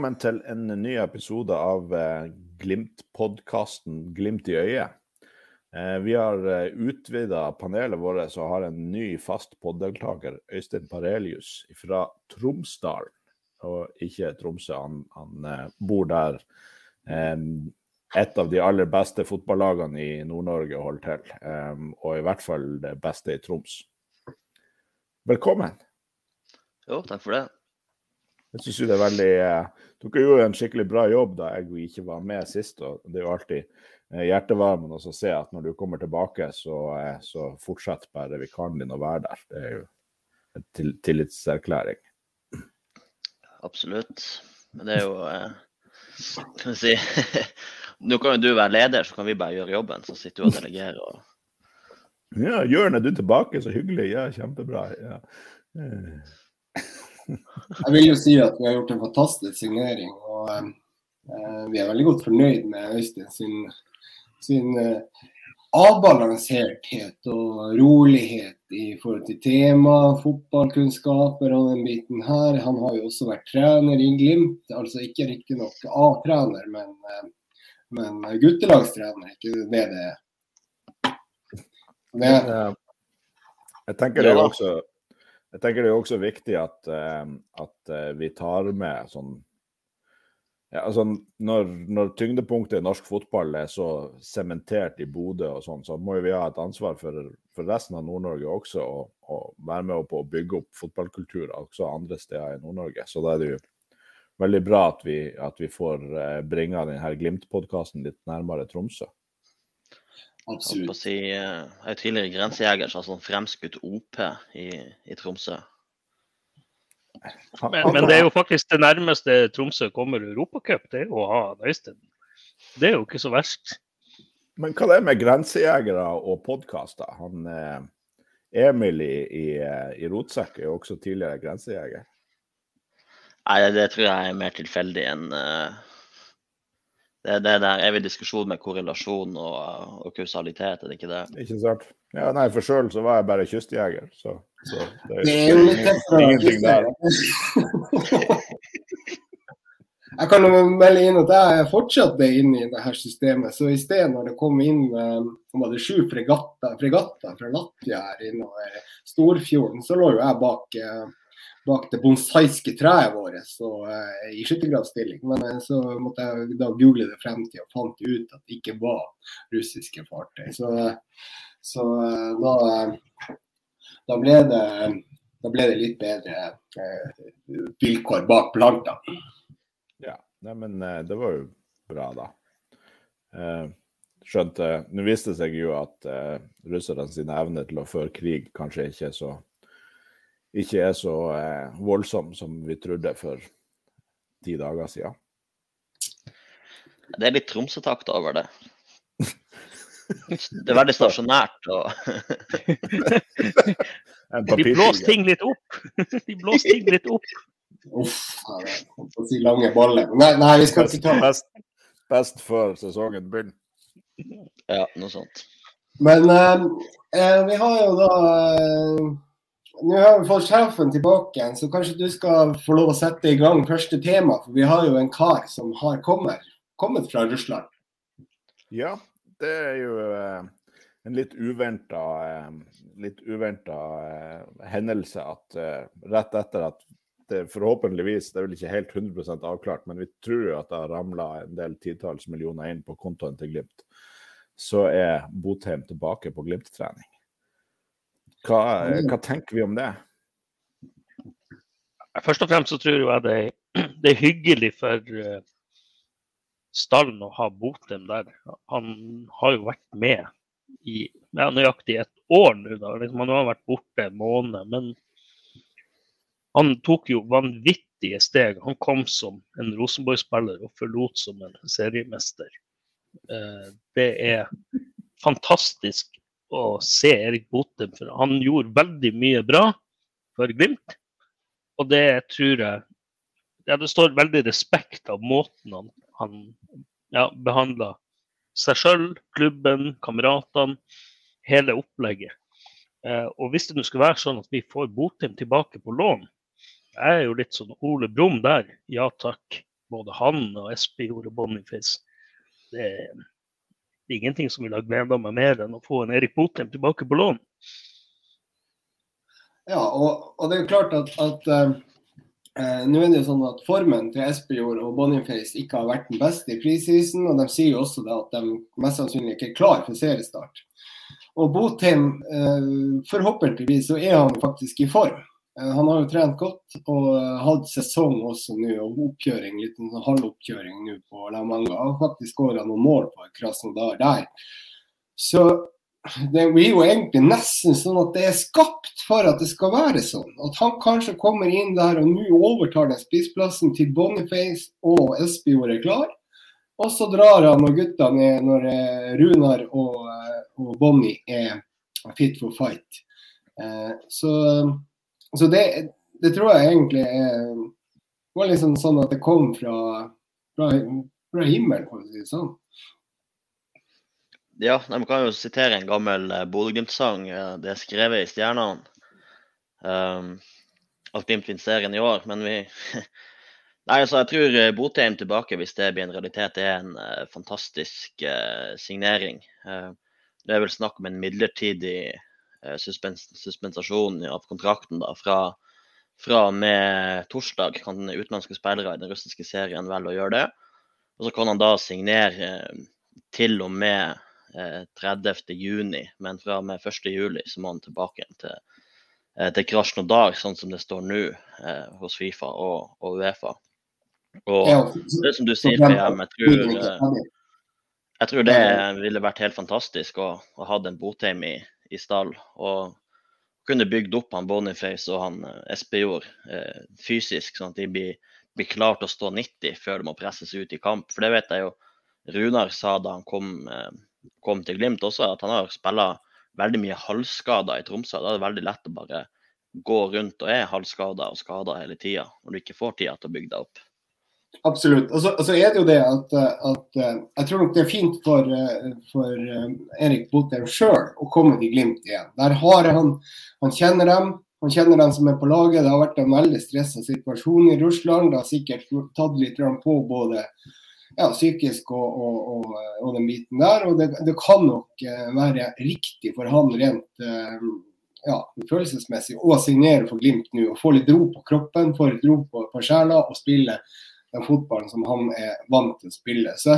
velkommen til en ny episode av eh, Glimt-podkasten Glimt i øyet. Eh, vi har eh, utvida panelet vårt og har en ny fast poddeltaker, Øystein Parelius fra Tromsdalen. Og ikke Tromsø, han, han bor der et av de aller beste fotballagene i Nord-Norge holder til. Og i hvert fall det beste i Troms. Velkommen. Jo, takk for det. Jeg syns det er veldig eh, Dere gjorde en skikkelig bra jobb da jeg ikke var med sist. og Det er jo alltid eh, hjertevarmende å se at når du kommer tilbake, så, eh, så fortsetter bare vikaren din å være der. Det er jo en til, tillitserklæring. Absolutt. Men det er jo Kan vi si Nå kan jo du være leder, så kan vi bare gjøre jobben. Så sitter du og delegerer. og ja, Jørn, er du tilbake? Så hyggelig. Ja, kjempebra. Ja. Jeg vil jo si at vi har gjort en fantastisk signering. og eh, Vi er veldig godt fornøyd med Øystein sin, sin eh, avbalanserthet og rolighet i forhold til tema, fotballkunnskaper og den biten her. Han har jo også vært trener i Glimt, altså ikke riktignok A-trener, men, eh, men guttelagstrener. Ikke det det er. Det, jeg tenker det er også jeg tenker det er også viktig at, uh, at uh, vi tar med sånn ja, altså når, når, tyngdepunktet i norsk fotball er så sementert i Bodø og sånn, så må vi ha et ansvar for, for resten av Nord-Norge også, og, være med på å bygge opp fotballkultur også andre steder i Nord-Norge. Så da er det jo veldig bra at vi, at vi får bringe bringa denne Glimt-podkasten litt nærmere Tromsø. Absolutt. Si, jeg er tidligere grensejeger, så sånn fremskutt OP i, i Tromsø. Men, men, det er jo faktisk det nærmeste Tromsø kommer Europacup, det er å ha Øystein. Det er jo ikke så verst. Men hva er det med grensejegere og podkaster? Han eh, Emil i, i, i Rotsekk er jo også tidligere grensejeger. Nei, det tror jeg er mer tilfeldig enn uh, det, det der evig diskusjon med korrelasjon og, og, kausalitet, er det ikke det? Ikke sant. Ja, nei, for sjøl så var jeg bare kystjeger, så, så det, det, er jo ingenting der. jeg kan jo melde inn at jeg er inn inne i det her systemet. Så i sted når det kom inn om det sju fregatter, fregatter fra Latvia her innover Storfjorden, så lå jo jeg bak uh, bak det bonsaiske treet vårt så, uh, i skyttergravstilling. Men uh, så måtte jeg da google det frem til og fant ut at det ikke var russiske fartøy. Så, så uh, da, da, ble det, da, ble det, litt bedre vilkår bak planta. Ja, nei, men det var jo bra, da. skjønte Nå viste det seg jo at russerne sine evner til å føre krig kanskje ikke er så ikke er så eh, voldsom som vi trodde for ti dager siden. Det er litt Tromsø-takt over det. Det er veldig stasjonært. Og De blåser ting litt opp. De blåser ting litt opp. Uff, å si lange baller. Nei, nei, vi skal ikke ta best, best før sesongen begynner. Ja, noe sånt. Men eh, eh vi har jo da eh, nå har vi fått sjefen tilbake, så kanskje du skal få lov å sette i gang første tema. For vi har jo en kar som har kommet, kommet fra Russland. Ja, det er jo eh, en litt uventa, eh, eh, hendelse at eh, rett etter at det forhåpentligvis, det er vel ikke helt 100% avklart, men vi tror jo at det har ramla en del titalls millioner inn på kontoen til Glimt, så er Botheim tilbake på Glimt-trening. Hva, hva, tenker vi om det? Først og fremst så tror jeg det, det er hyggelig for uh, stallen å ha Botem der. Han har jo vært med i ja, nøyaktig et år nå. da, liksom, Han har vært borte en måned. Men han tok jo vanvittige steg. Han kom som en Rosenborg-spiller og forlot som en seriemester. Uh, det er fantastisk å se Erik Botheim. For han gjorde veldig mye bra for Glimt. Og det tror jeg ja, Det står veldig respekt av måten han, han ja, behandla seg sjøl, klubben, kameratene, hele opplegget. Eh, og hvis det nå skulle være sånn at vi får Botheim tilbake på lån Jeg er jo litt sånn Ole Brumm der. Ja takk. både han og Espejord og Boniface. Det, det er ingenting som vil ha gleda meg mer enn å få en Erik Botheim tilbake på lån. Ja, og, og, det er jo klart at, at uh, uh, nå er det jo sånn at formen til Espejord og Boniface ikke har vært den beste i preseason, og de sier jo også at de mest sannsynlig ikke er klar for seriestart. Og Botheim, eh, forhåpentligvis så er han faktisk i form. Han har jo trent godt og hatt sesong også nå, og oppkjøring, liten sånn halvoppkjøring nå på La Manga. Han har faktisk skåra noen mål på Krasnodar der. Så det blir jo egentlig nesten sånn at det er skapt for at det skal være sånn. At han kanskje kommer inn der og nå overtar den spissplassen til Boniface og Espejord er klar. Og så drar han og gutta ned når eh, Runar og, eh, og Bonnie er fit for fight. Eh, så, så det, det, tror jeg egentlig er, var liksom sånn at det kom fra, fra, fra himmelen, for å si det sånn. Ja, de kan jo sitere en gammel uh, Bodø-Glimt-sang. Uh, det er skrevet i stjernene. Um, at Glimt vinner serien i år, men vi Nei, altså, jeg tror uh, Botheim tilbake, hvis det blir en realitet, er en uh, fantastisk uh, signering. det er vel snakk om en midlertidig suspens suspensasjon av kontrakten da, fra, fra med torsdag. Kan utenlandske spillere i den russiske serien velge å gjøre det. Og så kan han da signere til og med 30.6, eh, men fra og med 1.7 så må han tilbake til, eh, til Krasjnodar, sånn som det står nå eh, hos Fifa og, og Uefa. Og det som du sier, PM, jeg tror, jeg tror det ville vært helt fantastisk å, å ha en Botheim i, i stall. og kunne bygd opp han Boniface og han Espejord eh, fysisk, sånn at de blir, blir klar til å stå 90 før de må presses ut i kamp. For det vet jeg jo Runar sa da han kom eh, kom til Glimt også, at han har spilla veldig mye halvskader i Tromsø. Da er det veldig lett å bare gå rundt og er halvskada og skada hele tida, når du ikke får tida til å bygge deg opp. Absolutt. Og så, og så er det jo det at, at, jeg tror nok det er fint for, for Erik Botheim sjøl å komme til Glimt igjen. Der har han, han kjenner dem. Han kjenner dem som er på laget. Det har vært en veldig stressa situasjon i Russland. Det har sikkert tatt litt på både ja, psykisk og, og, og, og, den biten der. Og det, det, kan nok eh, være riktig for han rent eh, ja, følelsesmessig å signere for Glimt nå. og Få litt ro på kroppen, få litt ro på, på sjela og spille den fotballen som han er vant til å spille. Så,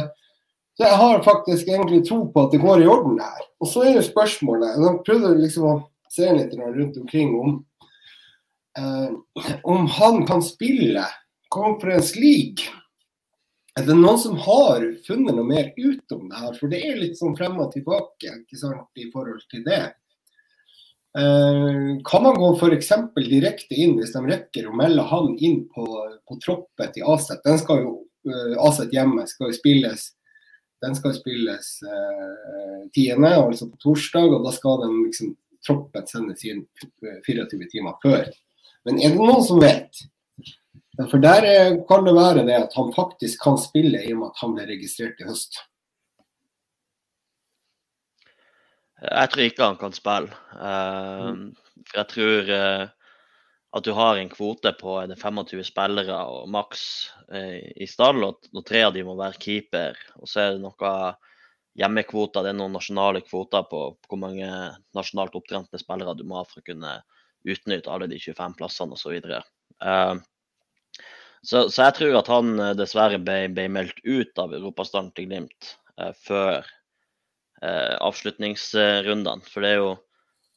så jeg har faktisk egentlig tro på at det går i orden her. Og så er det spørsmålet Jeg prøvde liksom å se litt rundt omkring om, eh, om han kan spille Conference League er det noen som har funnet noe mer ut om det her? For det er litt sånn frem og tilbake ikke sant, i forhold til det. Eh, kan man gå f.eks. direkte inn, hvis de rekker å melde han inn på, på troppen til Aset? Den skal jo, uh, Aset hjemme skal jo spilles den skal spilles eh, 10., altså på torsdag, og da skal den liksom, troppen sendes inn 24 timer før. Men er det noen som vet for der eh, kan det være det at han faktisk kan spille, i og med at han ble registrert i høst. Jeg tror ikke han kan spille. For jeg tror uh, at du har en kvote på 25 spillere og maks uh, i stall, og, tre av de må være keeper. Og så er det noe hjemmekvoter, det er noen nasjonale kvoter på hvor mange nasjonalt opptrente spillere du må ha for å kunne utnytte alle de 25 plassene osv. Uh, så, så, jeg tror at han eh, dessverre ble, ble meldt ut av europastallen til Glimt eh, før eh, avslutningsrundene. For det er jo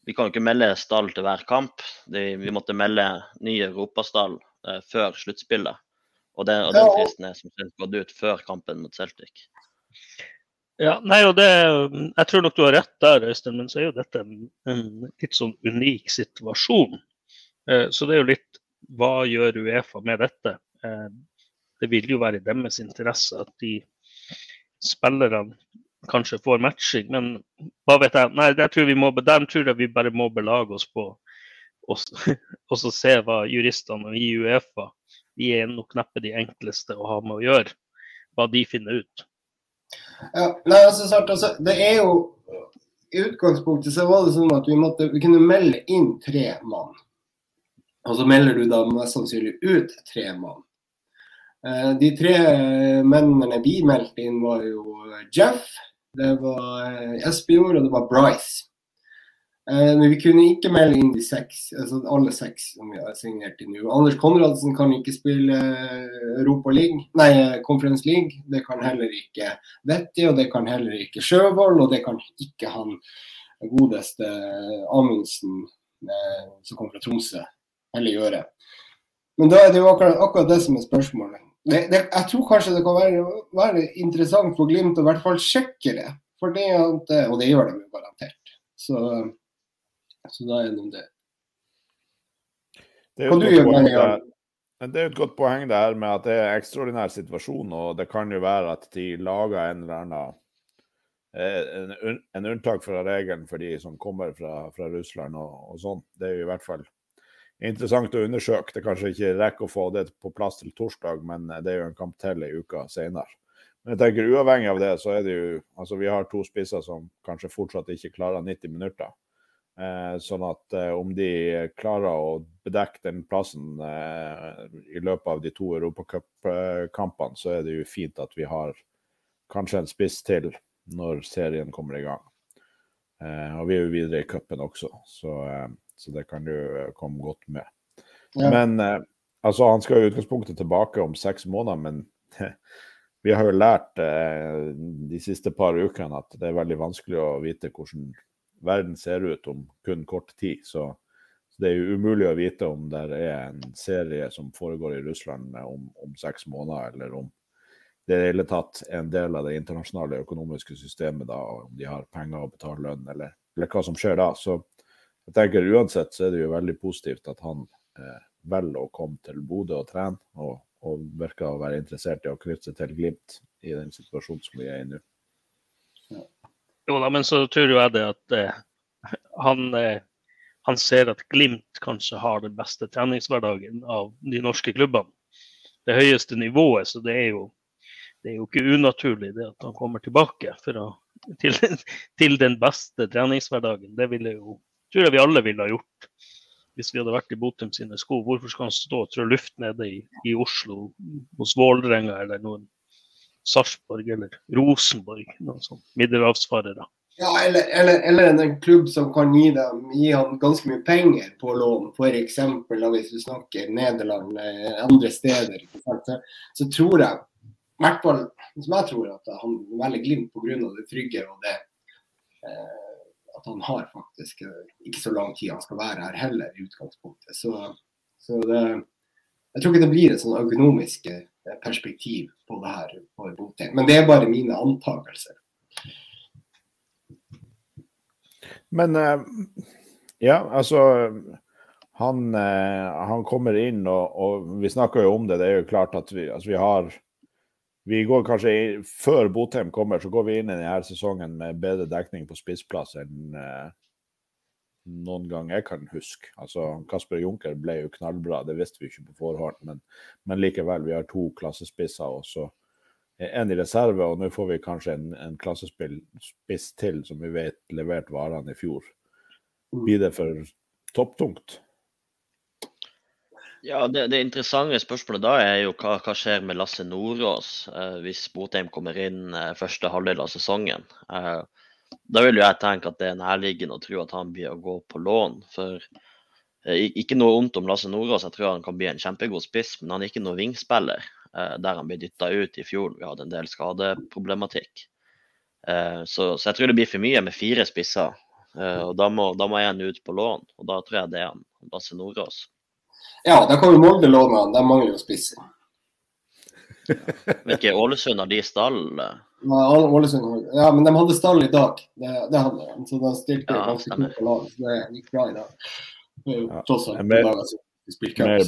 Vi kan jo ikke melde stall til hver kamp. De, vi måtte melde ny europastall eh, før sluttspillet. Og, den, og den fristen er som sagt gått ut før kampen mot Celtic. Ja, nei, og det, Jeg tror nok du har rett der, Øystein, men så er jo dette en, en litt sånn unik situasjon. Eh, så det er jo litt hva gjør Uefa med dette? Eh, det vil jo være i deres interesse at de spillerne kanskje får matching, men hva vet jeg. Nei, tror, må, der tror jeg vi bare må belage oss på og så se hva juristene i Uefa De er nok neppe de enkleste å ha med å gjøre, hva de finner ut. Ja, nei, altså, sant, altså, det er jo I utgangspunktet så var det sånn at vi, måtte, vi kunne melde inn tre mann. Og så melder du da mest sannsynlig ut tre mann. Eh, de tre mennene vi meldte inn, var jo Jeff, det var eh, Espejord og det var Bryce. Eh, men vi kunne ikke melde inn de seks, altså alle seks som vi har signert til nå. Anders Konradsen kan ikke spille Europa League, nei, Conference League. Det kan heller ikke Vetti, og det kan heller ikke Sjøvold, og det kan ikke han godeste Amundsen som kommer fra Tromsø, heller gjøre. Men da er det jo akkurat, akkurat det som er spørsmålet det, det, jeg tror kanskje det kan være, være, interessant for Glimt å i hvert fall sjekke det. For det at, og det gjør de jo garantert. Så, så da er det noe det. Det er, jo det er et godt poeng det her med at det er en ekstraordinær situasjon. Og det kan jo være at de lager en eller annen eh, en, en unntak fra regelen for de som kommer fra, fra Russland og, og sånn. Det er jo i hvert fall interessant å undersøke. Det kanskje ikke rekker å få det på plass til torsdag, men det er jo en kamp til ei uke senere. Men jeg tenker uavhengig av det, så er det jo Altså, vi har to spisser som kanskje fortsatt ikke klarer 90 minutter. Eh, sånn at eh, om de klarer å bedekke den plassen eh, i løpet av de to europacupkampene, så er det jo fint at vi har kanskje en spiss til når serien kommer i gang. Eh, og vi er jo videre i cupen også, så eh, så det kan du eh, komme godt med. Ja. Men eh, altså, han skal i utgangspunktet tilbake om seks måneder, men vi har jo lært eh, de siste par ukene at det er veldig vanskelig å vite hvordan verden ser ut om kun kort tid. Så, så det er jo umulig å vite om det er en serie som foregår i Russland om, om seks måneder, eller om det er i hele tatt en del av det internasjonale økonomiske systemet, da, om de har penger å betale lønn, eller, eller hva som skjer da. Så jeg tenker Uansett så er det jo veldig positivt at han eh, velger å komme til Bodø og trene, og, og, virker å være interessert i å knytte seg til Glimt i den situasjonen som vi er i nå. Jo da, men så tror jeg det at eh, han, eh, han, ser at Glimt kanskje har den beste treningshverdagen av de norske klubbene. Det høyeste nivået, så det er jo, det er jo ikke unaturlig det at han kommer tilbake å, til, til, den beste treningshverdagen. Det ville jo tror jeg vi alle ville ha gjort hvis vi hadde vært i Botum sine sko. Hvorfor skal han stå og trå luft nede i, i Oslo hos Vålerenga eller noen Sarpsborg eller Rosenborg, noen sånn middelhavsfarere? Ja, eller, eller, eller, en klubb som kan gi, dem, gi ham ganske mye penger på lån, f.eks. hvis vi snakker Nederland, eller andre steder. Så tror jeg, i hvert fall som jeg tror, at han velger Glimt pga. det trygge og det eh, at han har faktisk eh, ikke så lang tid han skal være her heller, i utgangspunktet. Så, så det, jeg tror ikke det blir et sånn økonomisk eh, perspektiv på det her for. Men det er bare mine antakelser. Men eh, ja, altså han, han kommer inn, og, og, vi snakker jo om det. Det er jo klart at vi, altså vi har vi går kanskje, Før Botheim kommer, så går vi inn i denne sesongen med bedre dekning på spissplass enn eh, noen gang jeg kan huske. Altså, Kasper Junker ble jo knallbra, det visste vi ikke på forhånd. Men, men likevel, vi har to klassespisser og så en i reserve. Og nå får vi kanskje en, en klassespiss til som vi vet leverte varene i fjor. Mm. Blir det for topptungt? Ja, det, det, interessante spørsmålet da er jo hva, hva skjer med Lasse Nordås eh, hvis Botheim kommer inn eh, første halvdel av sesongen. Eh, da vil jo jeg tenke at det er nærliggende å tro at han blir å gå på lån. For eh, ikke noe vondt om Lasse Nordås, jeg tror han kan bli en kjempegod spiss, men han er ikke noen vingspiller. Eh, der han ble dytta ut i fjor. Vi hadde en del skadeproblematikk. Eh, så, så, jeg tror det blir for mye med fire spisser. og da må, da en ut på lån, og da tror jeg det er han, Lasse Nordås. Ja, da kan jo Molde låne han. De mangler jo spiss. Ikke Ålesund har de stall? Ja, Ålesund, ja, men de hadde stall i dag. Det, det hadde de. Så de stilte ja, ganske kult på lag. Det gikk bra i dag. Tross alt mer, mer,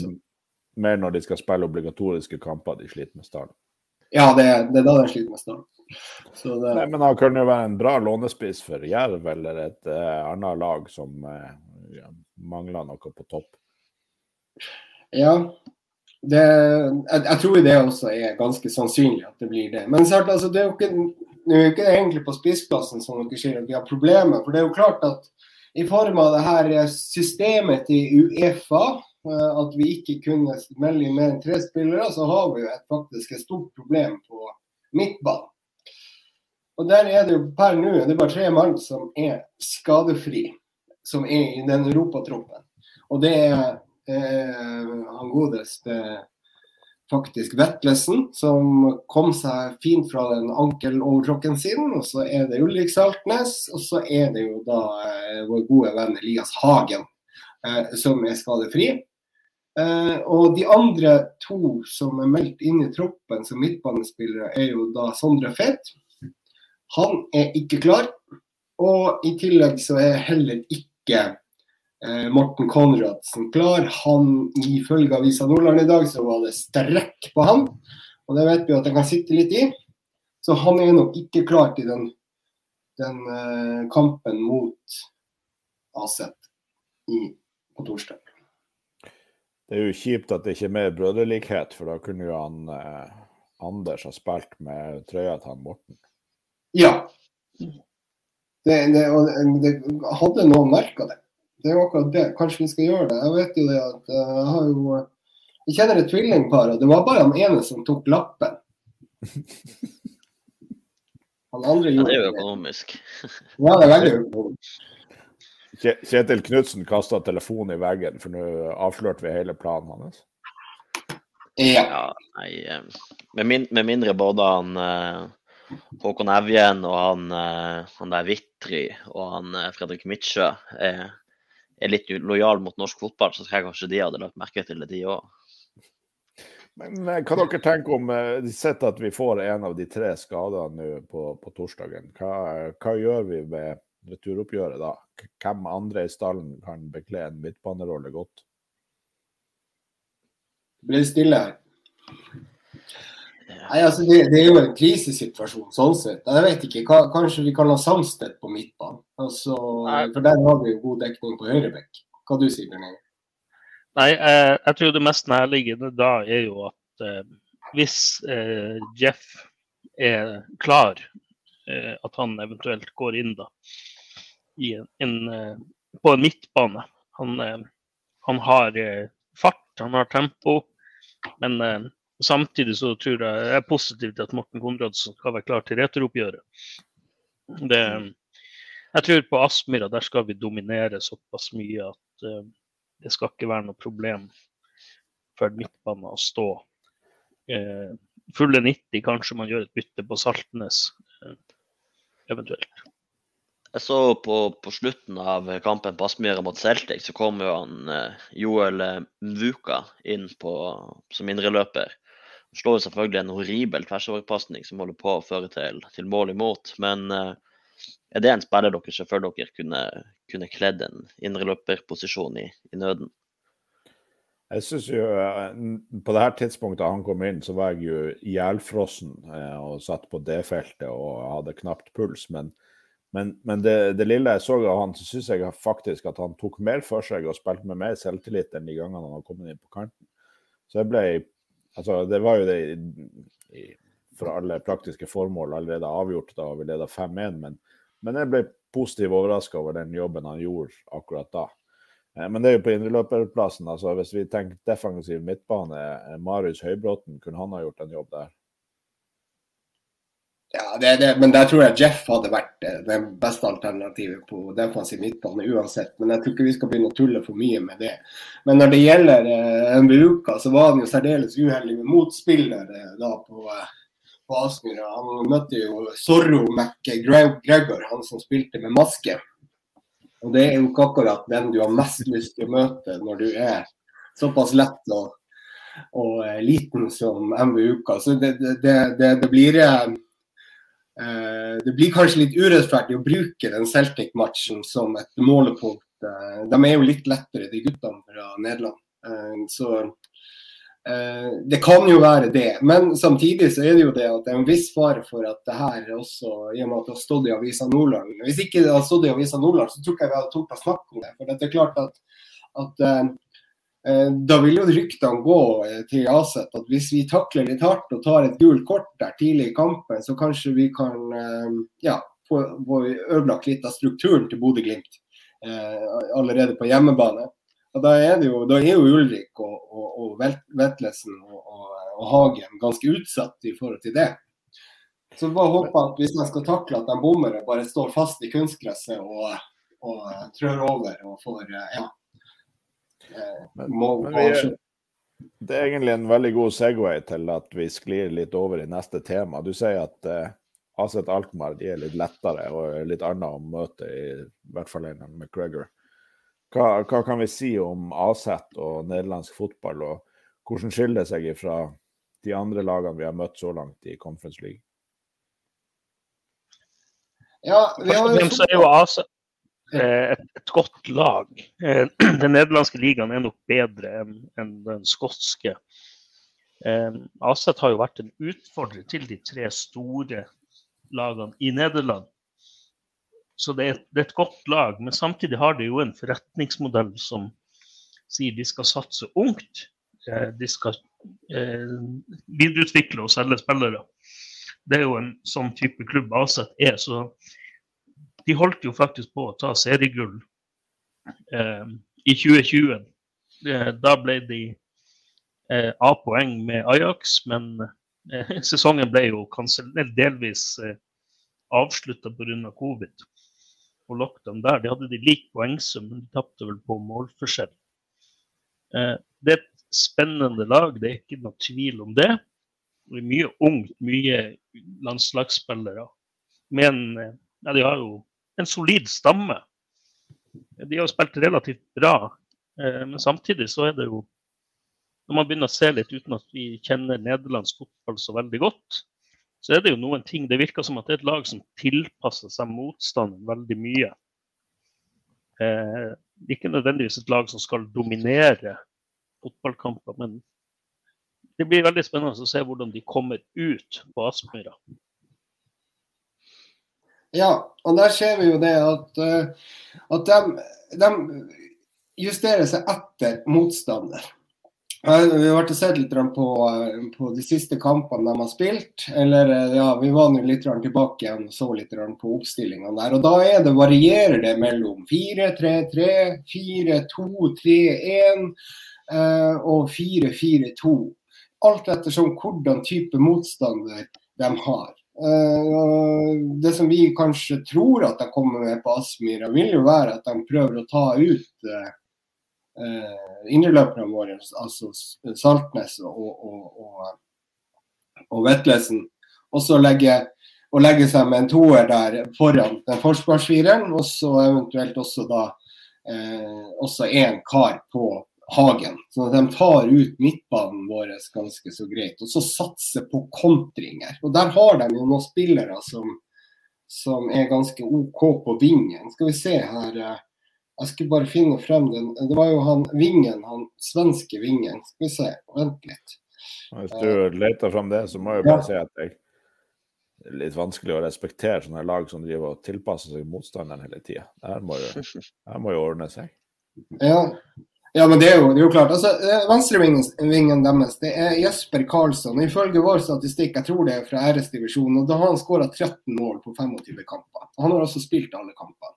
mer når de skal spille obligatoriske kamper de sliter med stall. Ja, det, det, er da de sliter med stall. Det... Nei, men Han kan jo være en bra lånespiss for Jerv eller et uh, annet lag som uh, mangler noe på topp. Ja. Det, jeg, jeg, tror det også er ganske sannsynlig at det blir det. Men sant, altså, det er jo ikke, det er ikke egentlig på spissplassen som dere sier at vi har problemer. For det er jo klart at i form av det her systemet til Uefa, eh, at vi ikke kunne melde inn mer enn tre spillere, så har vi jo et, faktisk et stort problem på midtbanen. Og der er det jo per nå det er bare tre mann som er skadefri, som er i den europatroppen. Og det er eh, han godeste faktisk Vetlesen, som kom seg fint fra den ankelovertråkken sin. Og så er det Ulrik Saltnes, og så er det jo da eh, vår gode venn Elias Hagen, eh, som er skadefri. Eh, og de andre to som er meldt inn i troppen som midtbanespillere, er jo da Sondre Fett. Han er ikke klar. Og i tillegg så er heller ikke eh, Morten Konradsen klar. Han, Ifølge Avisa Nordland i dag så var det strekk på han. Og det vet vi at han kan sitte litt i. Så han er nok ikke klar til den, den eh, kampen mot Aset på torsdag. Det er jo kjipt at det ikke er mer brødrelikhet, for da kunne jo han eh, Anders ha spilt med trøya til han Morten. Ja. Det, det, det, hadde noen merka det. Det er jo akkurat det. Kanskje vi skal gjøre det. Jeg vet jo det at uh, jeg har jo Jeg kjenner et tvillingpar, og det var bare han ene som tok lappen. Han andre gjorde ja, det. er jo økonomisk. ja, det er veldig økonomisk. Kjetil Knutsen kasta telefonen i veggen, for nå avslørte vi hele planen hans. Ja. ja nei, eh, med, min, med, mindre både han uh, Håkon Evjen og han, han der Vitry og han Fredrik Mitsjø er er litt lojal mot norsk fotball, så tror jeg kanskje de hadde lagt merke til det, de òg. Men hva dere tenker om eh, Sett at vi får en av de tre skadene nå på, på, torsdagen. Hva, hva, gjør vi med returoppgjøret da? Hvem andre i stallen kan bekle en midtbanerolle godt? Det blir stille her. Nei, altså det, det, er jo en krisesituasjon sånn sett. Jeg vet ikke, Kanskje vi kan ha Samstedt på midtbanen. Altså, for der har vi jo god dekning på høyrebekk. Hva du sier Bjørn Nei, eh, jeg tror det mest nærliggende da er jo at eh, hvis eh, Jeff er klar, eh, at han eventuelt går inn da i en, en, eh, på en midtbane. Han, eh, han har fart, han har tempo, men Samtidig så tror jeg det er positivt at Morten Konradsen skal være klar til returoppgjøret. Det, jeg tror på Aspmyra der skal vi dominere såpass mye at uh, det skal ikke være noe problem for midtbanen å stå. Uh, fulle 90, kanskje man gjør et bytte på Saltnes uh, eventuelt. Jeg så på, på, slutten av kampen på Aspmyra mot Celtic, så kom jo han Joel Mvuka inn på, som indreløper slår selvfølgelig en horribel tversoverpasning som holder på å føre til, til mål imot. Men uh, er det en spiller dere ser for dere kunne, kunne kledd en indreløperposisjon i, i nøden? Jeg synes jo eh, På det her tidspunktet han kom inn, så var jeg jo ihjelfrossen eh, og satt på det feltet og hadde knapt puls. Men, men, men det, det, lille jeg så av han, så syns jeg faktisk at han tok mer for seg og spilte med mer selvtillit enn de gangene han har kommet inn på kanten. Så jeg ble Altså, det var jo det i, for alle praktiske formål allerede avgjort da vi leda 5-1, men, men, jeg ble positivt overraska over den jobben han gjorde akkurat da. Eh, men det er jo på indreløperplassen. Altså, hvis vi tenker defensiv midtbane, eh, Marius Høybråten, kunne han ha gjort en jobb der? Ja, det, det, men der tror jeg Jeff hadde vært eh, det beste alternativet på defensiv midtbane uansett. Men jeg tror ikke vi skal begynne å tulle for mye med det. Men når det gjelder eh, Mbuka, så var han jo særdeles uheldig med motspillere da på, eh, på Aspmyra. Han møtte jo Zorro McGregor, han som spilte med maske. Og det er jo ikke akkurat den du har mest lyst til å møte når du er såpass lett og, og liten som MVUka. Så det, det, det, det blir Eh, det blir kanskje litt urettferdig å bruke den Celtic-matchen som et målepunkt. Eh, de er jo litt lettere, de guttene fra Nederland. Eh, så det kan jo være det. Men samtidig så er det jo det at det er en viss fare for at det her også, i og med at det har stått i Avisa Nordland Hvis ikke det hadde stått i Avisa Nordland, så tror jeg vi hadde tort å snakke om det. For det er klart at, at Eh, da vil jo ryktene gå eh, til Aset at hvis vi takler litt hardt og tar et gult kort der tidlig i kampen, så kanskje vi kan eh, ja, få, få ødelagt litt av strukturen til Bodø-Glimt allerede på hjemmebane. Og da er, det jo, da er jo Ulrik og, og, og Vetlesen og, og, og, Hagen ganske utsatt i forhold til det. Så bare håper at hvis man skal takle at de bommer og bare står fast i kunstgresset og, og trør over og får ja, men, men vi, det er egentlig en veldig god Segway til at vi sklir litt over i neste tema. Du sier at eh, Aset Alkmaar de er litt lettere og litt annet å møte, i, i hvert fall enn McGregor. Hva, hva, kan vi si om Aset og nederlandsk fotball, og hvordan skiller det seg fra de andre lagene vi har møtt så langt i Conference League? Ja, vi har jo Aset Eh, et, et, godt lag. Eh, den nederlandske ligaen er nok bedre enn en den skotske. Eh, Aset har jo vært en utfordrer til de tre store lagene i Nederland. Så det er, det er, et godt lag, men samtidig har de jo en forretningsmodell som sier de skal satse ungt. De skal videreutvikle og selge spillere. Det er jo en sånn type klubb Aset er. så de holdt jo faktisk på å ta seriegull eh, i 2020. Eh, da ble de eh, A-poeng med Ajax, men eh, sesongen ble jo delvis eh, avslutta pga. covid og lockdown der. De hadde de lik poengsum, men de tapte vel på målforskjell. Eh, det er et spennende lag, det er ikke noe tvil om det. Det er mye ungt, mye landslagsspillere. Men eh, ja, de har jo en solid stamme. De har spilt relativt bra, eh, men samtidig så er det jo Når man begynner å se litt uten at vi kjenner nederlandsk fotball så veldig godt, så er det jo noen ting Det virker som at det er et lag som tilpasser seg motstanden veldig mye. Eh, ikke nødvendigvis et lag som skal dominere fotballkamper, men det blir veldig spennende å se hvordan de kommer ut på Aspmyra. Ja, og der ser vi jo det at, eh, at de, de justerer seg etter motstander. Vi har sett litt på, eh, på, de siste kampene de har spilt. Eller eh, ja, vi var litt tilbake igjen og så litt på oppstillingene der. Og da det, varierer det mellom 4-3-3, 4-2-3-1 og 4-4-2. Alt ettersom hvordan type motstander de har. Eh, det som vi kanskje tror at de kommer med på Aspmyra, vil jo være at de prøver å ta ut uh, indreløperne våre, altså Saltnes og, og, og, og Vetlesen. også legge, og legge seg med en toer der foran den forsvarsfireren, og så eventuelt også da eh, også en kar på Hagen. Så de tar ut midtbanen vår ganske så greit. Og så satser på kontringer. Og der har de jo noen spillere som, som er ganske OK på vingen. Skal vi se her eh, Jeg skulle bare finne frem den. Det var jo han Vingen, han svenske Vingen. Skal vi se, vent litt. Hvis du leter fram det, så må jeg bare ja. si at jeg det er litt vanskelig å respektere sånne lag som driver og tilpasser seg motstanderen hele tida. Det her må jo ordne seg. Ja, ja, men det er jo, det er jo klart. Altså, eh, Venstrevingen deres det er Jesper Karlsson. Ifølge vår statistikk, jeg tror det er fra æresdivisjonen, og da har han skåra 13 mål på 25 kamper. Han har også spilt alle kampene.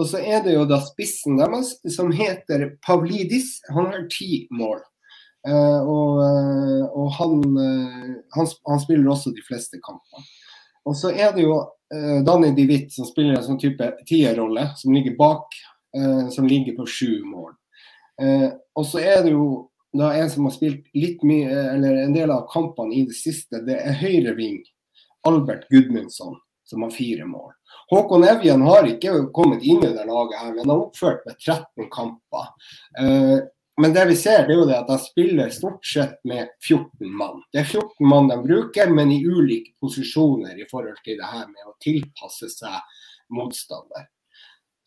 Og så er det jo da spissen deres, som heter Pavlidis. Han har ti mål. Uh, og, uh, og han, uh, han, han, spiller også de fleste kampene. Og så er det jo Danny Divitt som spiller en sånn type tierrolle, som ligger bak, som ligger på sju mål. Eh, og så er det jo da en som har spilt litt mye, eller en del av kampene i det siste, det er høyreving Albert Gudmundsson, som har fire mål. Håkon Evjen har ikke kommet inn i det laget, her, men har oppført med 13 kamper. Eh, men det vi ser, det er jo det at de spiller stort sett med 14 mann. Det er 14 mann de bruker, men i ulike posisjoner i forhold til det her med å tilpasse seg motstander.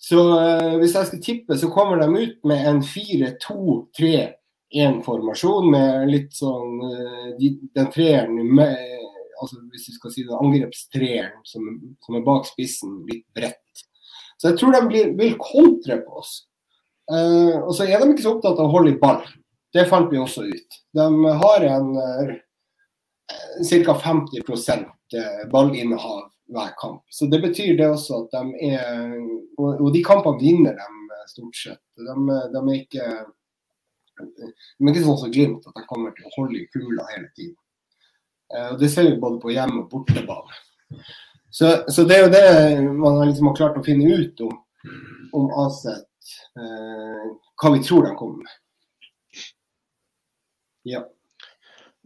Så uh, hvis jeg skal tippe, så kommer de ut med en 4-2-3-1-formasjon med litt sånn uh, Den treeren altså Hvis vi skal si det, angrepstreeren som, som, er bak spissen, litt bredt. Så jeg tror de blir, vil kontre på oss. Uh, og så er de ikke så opptatt av å holde i ball. Det fant vi også ut. De har en uh, ca. 50% ballinnehav hver kamp. Så Det betyr det også at de er Og, de kampene vinner de stort sett. De, de, er ikke de er ikke sånn som Glimt, at de kommer til å holde i kula hele tiden. Eh, og Det ser vi både på hjem- og bortebane. Så, så, det er jo det man liksom har klart å finne ut om, om Aset. Eh, hva vi tror de kommer med. Ja.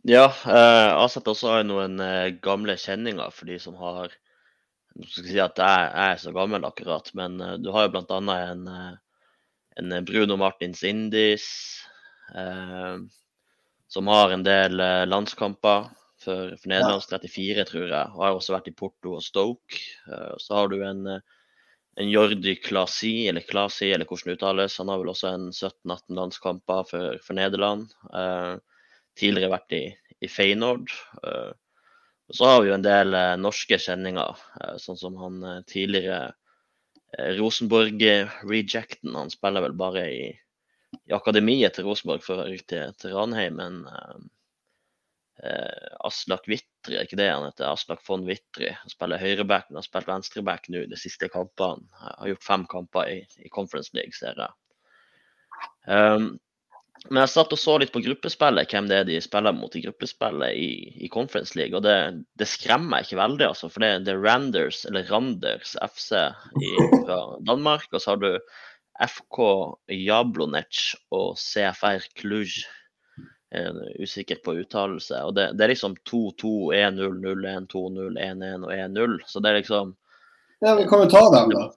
Ja, eh, Aset også har noen eh, gamle kjenninger for de som har Nå skal jeg si at jeg, jeg er så gammel akkurat, men eh, du har jo bl.a. En, eh, en Bruno Martins Indis, eh, som har en del landskamper for, for Nederlands 34, tror jeg. Og har også vært i Porto og Stoke. Eh, så har du en, eh, en Jordi Klasi, eller Klasi, eller hvordan det uttales. Han har vel også en 17-18 landskamper for, for Nederland. Eh, tidligere vært i, i Feyenoord. Og så har vi jo en del norske kjenninger, sånn som han tidligere Rosenborg-rejecten. Han spiller vel bare i, i akademiet til Rosenborg før han gikk til, til Ranheim, men eh, Aslak Wittry, er ikke det han heter? Aslak von Wittry. Han spiller høyreback, men har spilt venstreback nå de siste kampene. Har gjort fem kamper i, i Conference League, ser jeg. Um, men jeg satt og så litt på gruppespillet, hvem det er de spiller mot i gruppespillet i, i Conference League. Og det, det, skremmer meg ikke veldig, altså. For det, det er Randers, eller Randers FC i, fra Danmark. Og så har du FK Jablonec og CFR Cluj. Er usikker på uttalelse. Og det, det er liksom 2-2, 1-0, 0-1, 2-0, 1-1 og 1-0. Så det er liksom Ja, vi kan jo ta dem, da.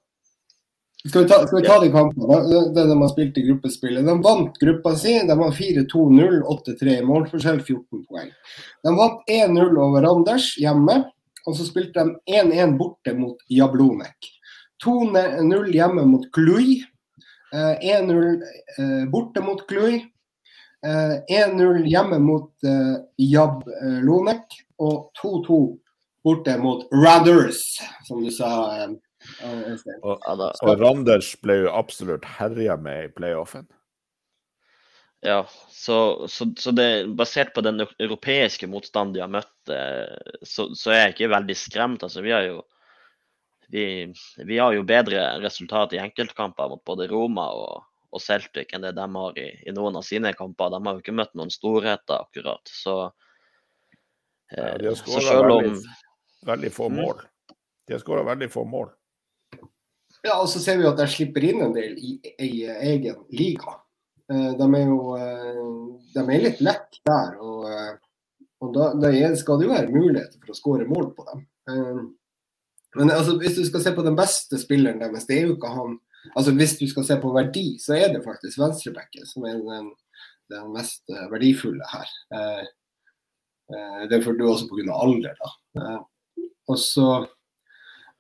Skal vi ta, skal vi ta de kampene? Det de har spilt i gruppespillet. De vant gruppa si. De har 4-2-0, 8-3 i målforskjell, 14 poeng. De vant 1-0 over Anders hjemme, og så spilte de 1-1 borte mot Jablonek. 2-0 hjemme mot Kluj. 1-0 eh, borte mot Kluj. 1-0 hjemme mot uh, Jablonek. Og 2-2 borte mot Randers, som du sa. Og, og, Randers ble jo absolutt herja med i playoffen. Ja, så, så, så det, basert på den europeiske motstanden de har møtt, så, så, er jeg ikke veldig skremt. Altså, vi, har jo, vi, vi har jo bedre resultat i enkeltkamper mot både Roma og, og Celtic enn det de har i, i, noen av sine kamper. De har jo ikke møtt noen storheter, akkurat. Så, ja, de har skåra veldig, veldig, få mm. mål. De har skåra veldig få mål. Ja, og så ser vi at de slipper inn en del i, i egen liga. Eh, de er jo eh, de er litt lett der. Og, eh, og da, da, skal det jo være muligheter for å skåre mål på dem. Men altså, hvis du skal se på den beste spilleren deres, det er jo ikke han altså Hvis du skal se på verdi, så er det faktisk venstrebacken som er den, den mest verdifulle her. Det er for du også pga. alder, da. Og så,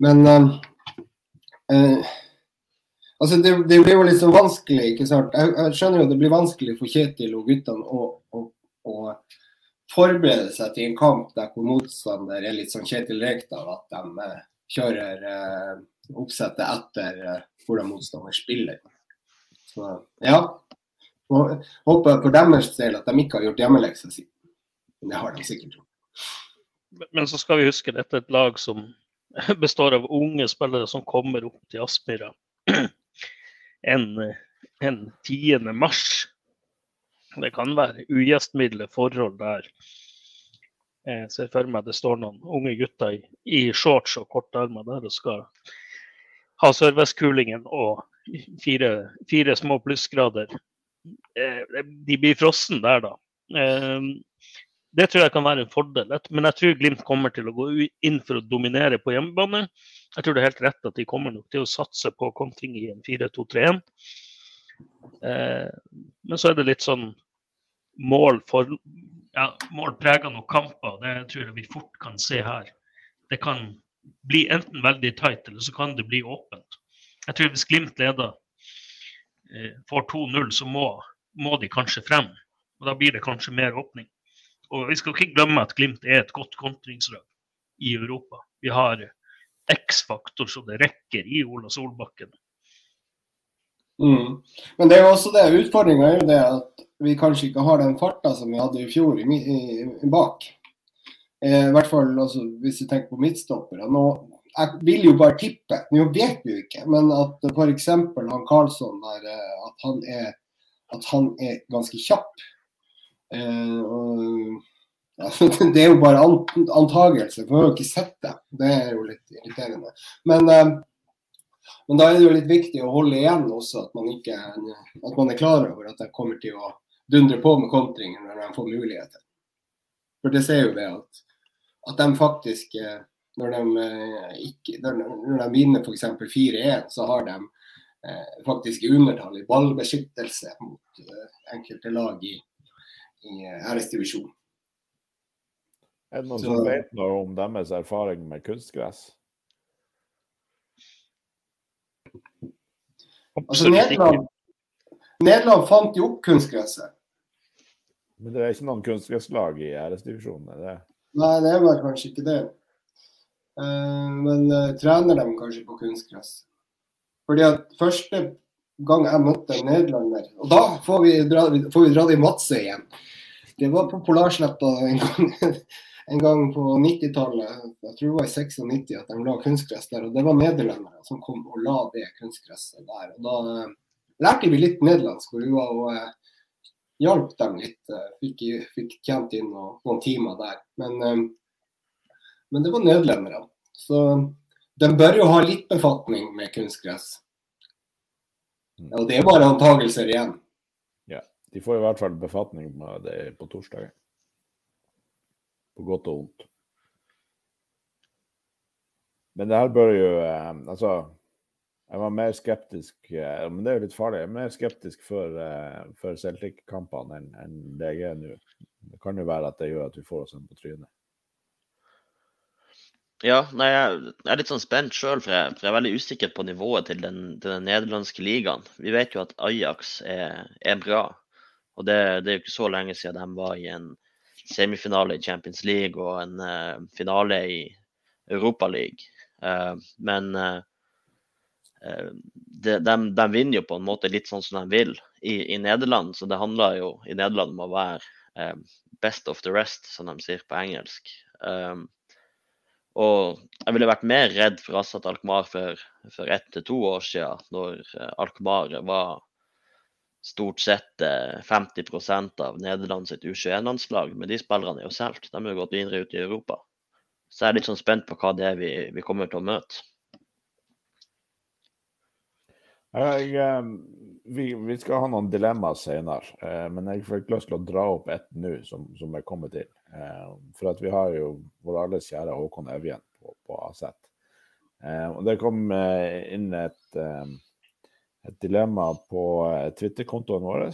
men eh, altså det, det, blir jo litt så vanskelig, ikke sant. Jeg, jeg, skjønner jo det blir vanskelig for Kjetil og guttene å, å, å, forberede seg til en kamp der hvor motstander er litt sånn Kjetil Rekdal, at de eh, kjører eh, oppsettet etter eh, hvordan motstander spiller. Så ja. Og, håper for deres del at de ikke har gjort hjemmeleksa si. Men det har de sikkert gjort. Men så skal vi huske dette er et lag som består av unge spillere som kommer opp til Aspmyra en, en 10. mars. Det kan være ugjestmilde forhold der. Jeg ser for meg det står noen unge gutter i, i shorts og kortarmer der og skal ha servicekulingen og fire, fire små plussgrader. Eh, de blir frossen der, da. Eh, det tror jeg kan være en fordel. Men jeg tror Glimt kommer til å gå inn for å dominere på hjemmebane. Jeg tror det er helt rett at de kommer nok til å satse på kontring i en 4-2-3-1. Eh, men så er det litt sånn mål for ja, mål preger nok kamper. Det tror jeg vi fort kan se her. Det kan bli enten veldig tight, eller så kan det bli åpent. Jeg tror hvis Glimt leder eh, får 2-0, så må, må de kanskje frem. Og da blir det kanskje mer åpning. Og vi skal ikke glemme at Glimt er et godt kontringslag i Europa. Vi har X-faktor så det rekker i Ola Solbakken. Mm. Men det er jo også det, utfordringa er jo det at vi kanskje ikke har den farta som vi hadde i fjor i, i, bak. Eh, I hvert fall altså, hvis du tenker på midtstoppere. Nå, jeg vil jo bare tippe, nå vet vi jo ikke, men at f.eks. han Karlsson der, eh, at han er, at han er ganske kjapp. Eh, og, ja, det er jo bare antagelse, for vi har jo ikke sett det. Det er jo litt irriterende. Men, eh, men da er det jo litt viktig å holde igjen også, at man, ikke, at man er klar over at de kommer til å dundre på med kontringer når de får muligheter. For det ser jo det at, at de faktisk eh, når de, eh, ikke, når de vinner f.eks. 4-1, så har de eh, faktisk undertall i ballbeskyttelse mot eh, enkelte lag i, i æresdivisjonen. Er det noen så, som vet noe om deres erfaring med kunstgress? Altså, Nederland, Nederland fant jo opp kunstgresset. Men det er ikke noen kunstgresslag i æresdivisjonen? er det? Nei, det er kanskje ikke det. Eh, men uh, trener dem kanskje på kunstgress. Fordi at første gang jeg møtte en nederlender Og da får vi dra, får vi dra det i Vadsø igjen. Det var på Polarsletta en gang, en gang på 90-tallet, jeg tror det var i 96 at de la kunstgress der. Og det var nederlendere som kom og la det kunstgresset der. Og da uh, lærte vi litt nederlandsk, og vi var og hjalp dem litt. Fikk, fikk tjent inn noen, noen timer der. Men men det var nederlenderne. Så de bør jo ha litt befatning med kunstgress. Mm. Og det er bare antagelser igjen. Ja, de får i hvert fall befatning med det på torsdag. På godt og vondt. Men det her bør jo eh, Altså, jeg var mer skeptisk eh, Men det er jo litt farlig. Jeg er mer skeptisk for, eh, for Celtic-kampene enn, enn det nå. Det kan jo være at det gjør at vi får oss en på trynet. Ja, nei, jeg, er litt sånn spent sjøl, for, for, jeg er veldig usikker på nivået til den, til den nederlandske ligaen. Vi vet jo at Ajax er, er bra, og det, det, er jo ikke så lenge siden de var i en semifinale i Champions League og en uh, finale i Europa League. Uh, men uh, de, de, de, vinner jo på en måte litt sånn som de vil i, i Nederland, så det handler jo i Nederland om å være best of the rest, som de sier på engelsk. Um, og jeg ville vært mer redd for Assat Alkmaar for, for ett til to år siden, når eh, Alkmaar var stort sett 50 eh, av Nederland sitt U21-landslag. Men de spillerne er jo solgt. De har jo gått videre ut i Europa. Så jeg er litt sånn spent på hva det er vi, vi kommer til å møte. Jeg, eh, vi, vi, skal ha noen dilemmaer senere, men jeg fikk lyst til å dra opp ett nå som, som er kommet til. Eh, for at vi har jo vår alles kjære Håkon Evjen på, på AZ. Eh, og det kom eh, inn et, et dilemma på Twitter-kontoen vår,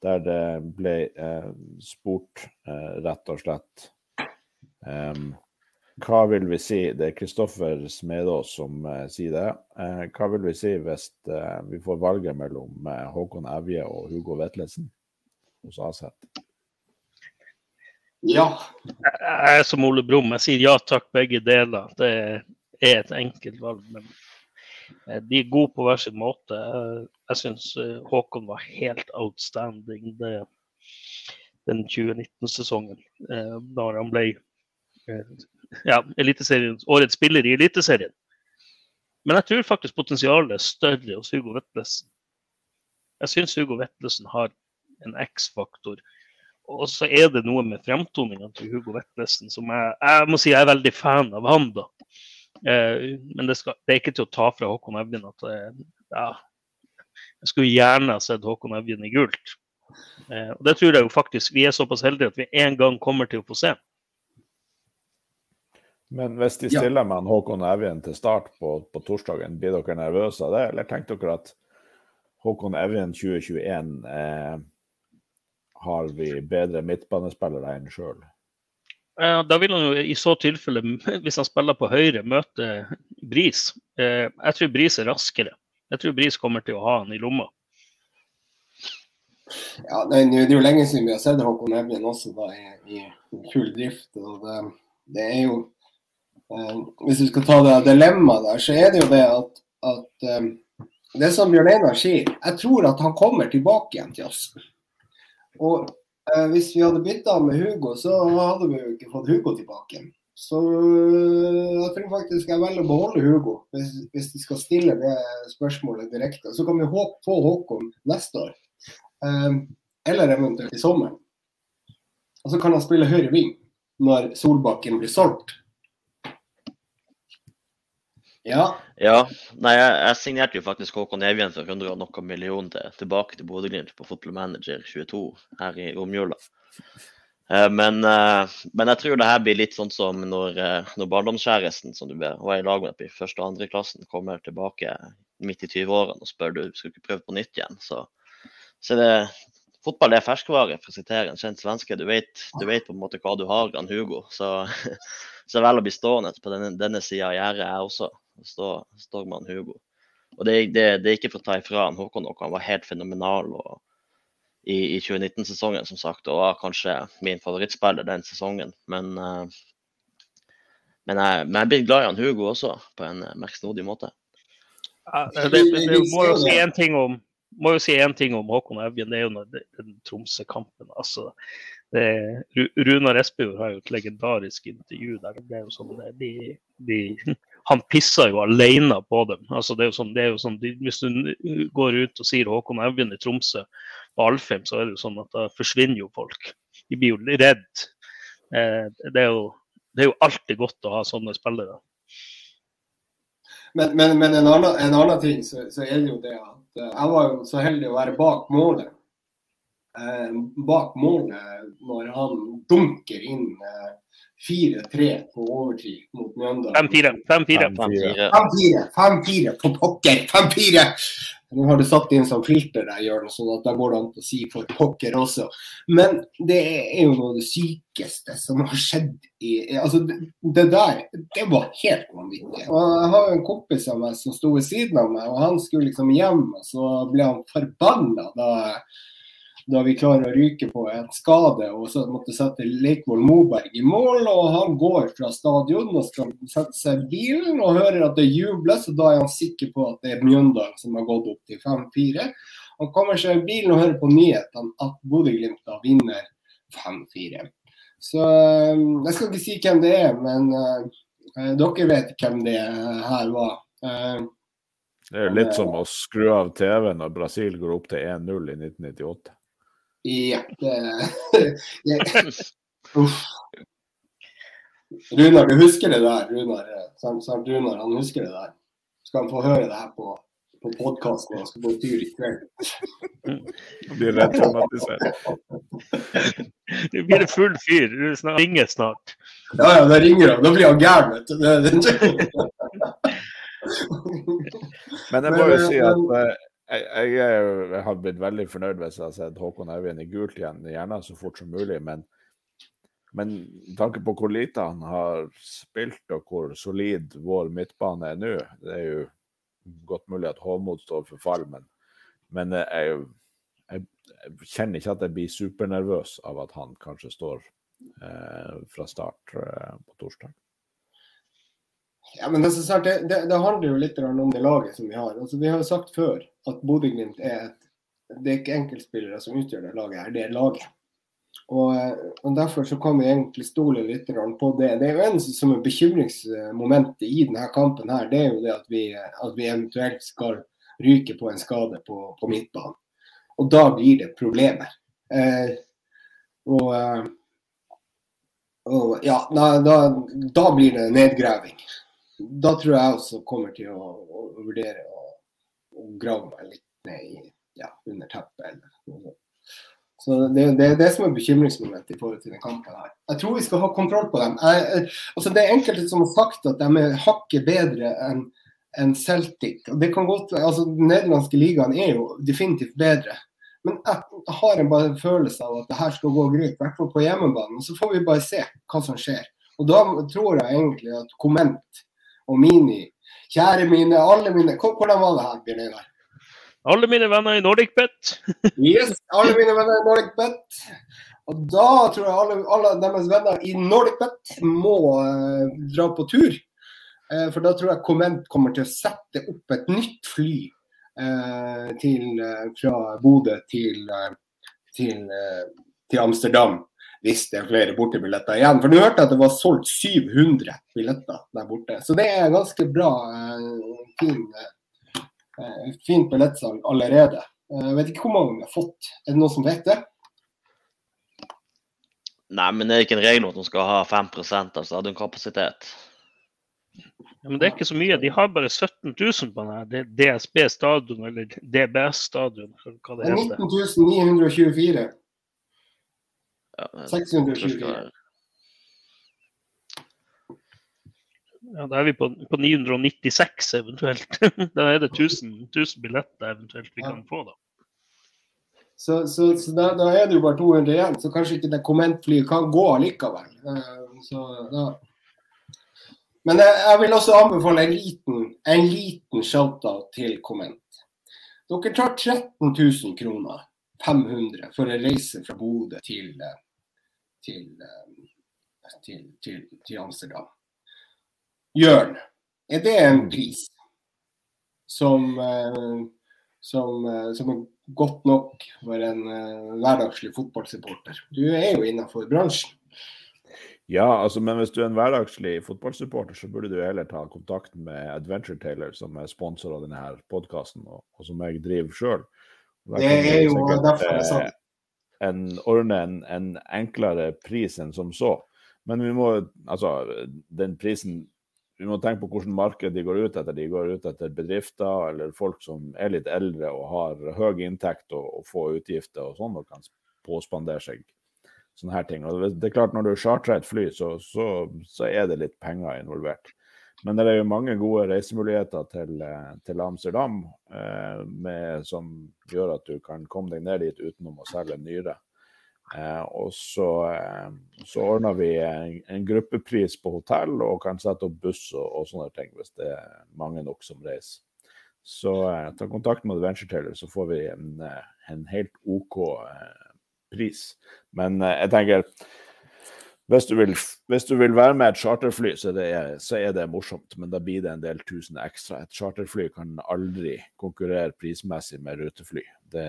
der det ble spurt rett og slett hva vil vi si Det er Kristoffer Smedås som uh, sier det. Uh, hva vil vi si hvis uh, vi får valget mellom Håkon Evje og Hugo Vetlesen hos Aset? Ja. Jeg er som Ole Brumm, jeg sier ja takk, begge deler. Det er et enkelt valg. Men eh, de er gode på hver sin måte. Jeg syns eh, Håkon var helt outstanding det, den 2019-sesongen. Eh, da han ble ja, årets spiller i Eliteserien. Men jeg tror faktisk potensialet er større hos Hugo Vetlesen. Jeg syns Hugo Vetlesen har en X-faktor og så er det noe med fremtoninga til Hugo Vetlesen som jeg, jeg må si jeg er veldig fan av han. da. Eh, men det, skal, det, er ikke til å ta fra Håkon Evjen at eh, ja, jeg skulle gjerne ha sett Håkon Evjen i gult. Eh, og det tror jeg jo faktisk vi er såpass heldige at vi en gang kommer til å få se. Men hvis de stiller ja. med Håkon Evjen til start på, på, torsdagen, blir dere nervøse av det, eller tenker dere at Håkon Evjen 2021 eh, har vi bedre midtbanespillere enn sjøl? Da vil han jo i så tilfelle, hvis han spiller på høyre, møte Bris. Eh, jeg tror Bris er raskere. Jeg tror Bris kommer til å ha han i lomma. Ja, Det er jo lenge siden vi har sett Håkon Evjen også da, i, i full drift. og det, det er jo eh, Hvis vi skal ta det dilemmaet der, så er det jo det at, at eh, det som Bjørn Einar sier, jeg tror at han kommer tilbake igjen til oss. Og eh, hvis vi hadde bytta med Hugo, så hadde vi jo ikke fått Hugo tilbake. Så jeg tror faktisk jeg velger å beholde Hugo, hvis, hvis de skal stille det spørsmålet direkte. Så kan vi på Håkon neste år. Eller eventuelt i sommeren. Og så kan han spille høyre ving når Solbakken blir solgt. Ja. ja. Nei, jeg, jeg, signerte jo faktisk Håkon Evjen for 100 og noe millioner til, tilbake til Bodø-Glimt på Football Manager 22 her i romjula. Eh, men, eh, men, jeg tror det her blir litt sånn som når, eh, når barndomskjæresten som du var i lag med i første og andre klassen, kommer tilbake midt i 20-årene og spør du skal ikke prøve på nytt igjen. Så, så det, fotball er ferskvare, for å sitere en kjent svenske. Du vet, du vet, på en måte hva du har Gran Hugo. Så, så vel å bli stående på denne, denne sida av gjerdet, jeg også Stå, står man Hugo. Og det, det, det, er ikke for å ta ifra han Håkon noe, han var helt fenomenal og, i, i 2019-sesongen, som sagt. Og var kanskje min favorittspiller den sesongen. Men, uh, men, jeg, men jeg blir glad i han Hugo også, på en merksnodig måte. Ja, det, det, må jo si en ting om må jo si én ting om Håkon Evjen, det er jo den Tromsø-kampen. altså det, Runar Espejord har jo et legendarisk intervju der det ble jo sånn de, de, Han pissa jo alene på dem. altså det er jo sånn, er jo sånn de, Hvis du går ut og sier Håkon Evjen i Tromsø på Alfheim, så er det jo sånn at da forsvinner jo folk. De blir jo redd. Eh, det, er jo, det er jo alltid godt å ha sånne spillere. Men, men, men en, annen, en, annen, ting så, så er det jo det at eh, jeg var jo så heldig å være bak målet eh, bak målet når han dunker inn eh, 4-3 på overtid mot Mjøndalen. 5-4. 5-4 på pokker! 5-4! Nå har du satt inn som filter der, Jørgen, sånn at da går det an å si for pokker også. Men det er jo noe av det sykeste som har skjedd i Altså, det, det der, det var helt vanvittig. Og jeg har jo en kompis av meg som sto ved siden av meg, og han skulle liksom hjem, og så ble han forbanna da da vi klarer å ryke på en skade og så måtte sette Leikvoll Moberg i mål. og Han går fra stadion og skal sette seg i bilen og hører at det jubles. og Da er han sikker på at det er Mjøndalen som har gått opp til 5-4. Han kommer seg i bilen og hører på nyhetene at Bodø-Glimt vinner 5-4. Så eh, Jeg skal ikke si hvem det er, men uh, dere vet hvem det her var. Uh, det er jo litt som å skru av TV når Brasil går opp til 1-0 i 1998. Ja. Det, uff. Runar, du husker det der? Runar, sant, sant, Runar han husker det der. Skal han få høre det her på, på podkasten når han skal gå tur i kveld? Blir rett traumatisert. Nå blir det full fyr. Du ringer snart. Ja, ja, da ringer han. Da blir han gæren, vet du. Men jeg må jo si at eh, jeg, jeg, har blitt veldig fornøyd hvis jeg har sett Håkon Eivind i gult igjen, gjerne så fort som mulig. Men, med tanke på hvor lite han har spilt og hvor solid vår midtbane er nå, det er jo godt mulig at Håmod står for fall, men, men jeg, jeg, jeg, kjenner ikke at jeg blir supernervøs av at han kanskje står eh, fra start eh, på torsdag. Ja, men det, det, det, det, handler jo litt om det laget som vi har. Altså, vi har jo sagt før at Bodø-Glimt er et Det er ikke enkeltspillere som utgjør det laget her, det er laget. Og, og, Derfor så kan vi egentlig stole litt på det. Det er jo en som er bekymringsmomentet i denne kampen, her, det er jo det at vi, at vi eventuelt skal ryke på en skade på, på midtbanen. Og da blir det problemer. Eh, og, og, ja, da, da, da blir det nedgraving da tror jeg også kommer til å, å vurdere å, å, grave meg litt ned i, ja, under teppet eller noe sånt. Så det, det, er det som er bekymringsmomentet i forhold til denne kampen her. Jeg tror vi skal ha kontroll på dem. Jeg, altså det er enkelte som har sagt at de er hakket bedre enn en Celtic. og det kan godt, altså Den nederlandske ligaen er jo definitivt bedre. Men jeg har en bare følelse av at det her skal gå greit, i hvert fall på hjemmebane. Så får vi bare se hva som skjer. Og da tror jeg egentlig at Komment og Mini. Kjære mine, alle mine Hvordan var det her, Bjørn Einar? Alle mine venner i Nordic Bet. yes, alle mine venner i Nordic Bet. Og da tror jeg alle, alle deres venner i Nordic Bet må uh, dra på tur. Uh, for da tror jeg Comment kommer til å sette opp et nytt fly uh, til, fra Bodø til, til, til Amsterdam hvis det er flere bortebilletter igjen. For du hørte at det var solgt 700 billetter der borte. Så det er ganske bra. Eh, fin, eh, fint billettsalg allerede. Eh, jeg vet ikke hvor mange vi har fått. Er det noen som vet det? Nei, men det er ikke en regel at de skal ha 5% av stadionkapasitet. Ja, men det er ikke så mye. De har bare 17 000 på denne DSB stadion, eller DBS stadion, hva det heter. 19 924. Ja, 624. Ja, da er vi på, på 996 eventuelt. da er det 1000, 1000 billetter eventuelt vi kan få, da. Så, så, så da, da, er det jo bare 200 igjen, så kanskje ikke det kommentflyet kan gå likevel. Eh, så da men jeg, jeg, vil også anbefale en liten, en liten shout-out til Komment. Dere tar 13 000 kroner, 500, for å reise fra Bodø til, til, til, til, Amsterdam. Jørn, er det en pris som, som, som er godt nok for en hverdagslig fotballsupporter? Du er jo innenfor bransjen. Ja, altså, men hvis du er en hverdagslig fotballsupporter, så burde du heller ta kontakt med Adventure Taylor, som er sponsor av denne podkasten, og, og, som jeg driver sjøl. Det er jo derfor det er sant. En, ordne en, en, enklere pris enn som så. Men vi må, altså, den prisen Vi må tenke på hvilket marked de går ut etter. De går ut etter bedrifter eller folk som er litt eldre og har høy inntekt og, og få utgifter og sånn, og kan påspandere seg sånne her ting. Og det er klart Når du chartrer et fly, så, så, så, er det litt penger involvert. Men det er jo mange gode reisemuligheter til, til Amsterdam eh, med, som gjør at du kan komme deg ned dit utenom å selge en nyre. Eh, og så, eh, så, ordner vi en, en, gruppepris på hotell og kan sette opp buss og, og, sånne ting hvis det er mange nok som reiser. Så eh, ta kontakt med Adventure Taylor, så får vi en, eh, en helt OK eh, pris. Men eh, jeg tenker hvis du, vil, hvis du vil være med et charterfly, så, det er, så er det morsomt, men da blir det en del tusen ekstra. Et charterfly kan aldri konkurrere prismessig med rutefly. Det,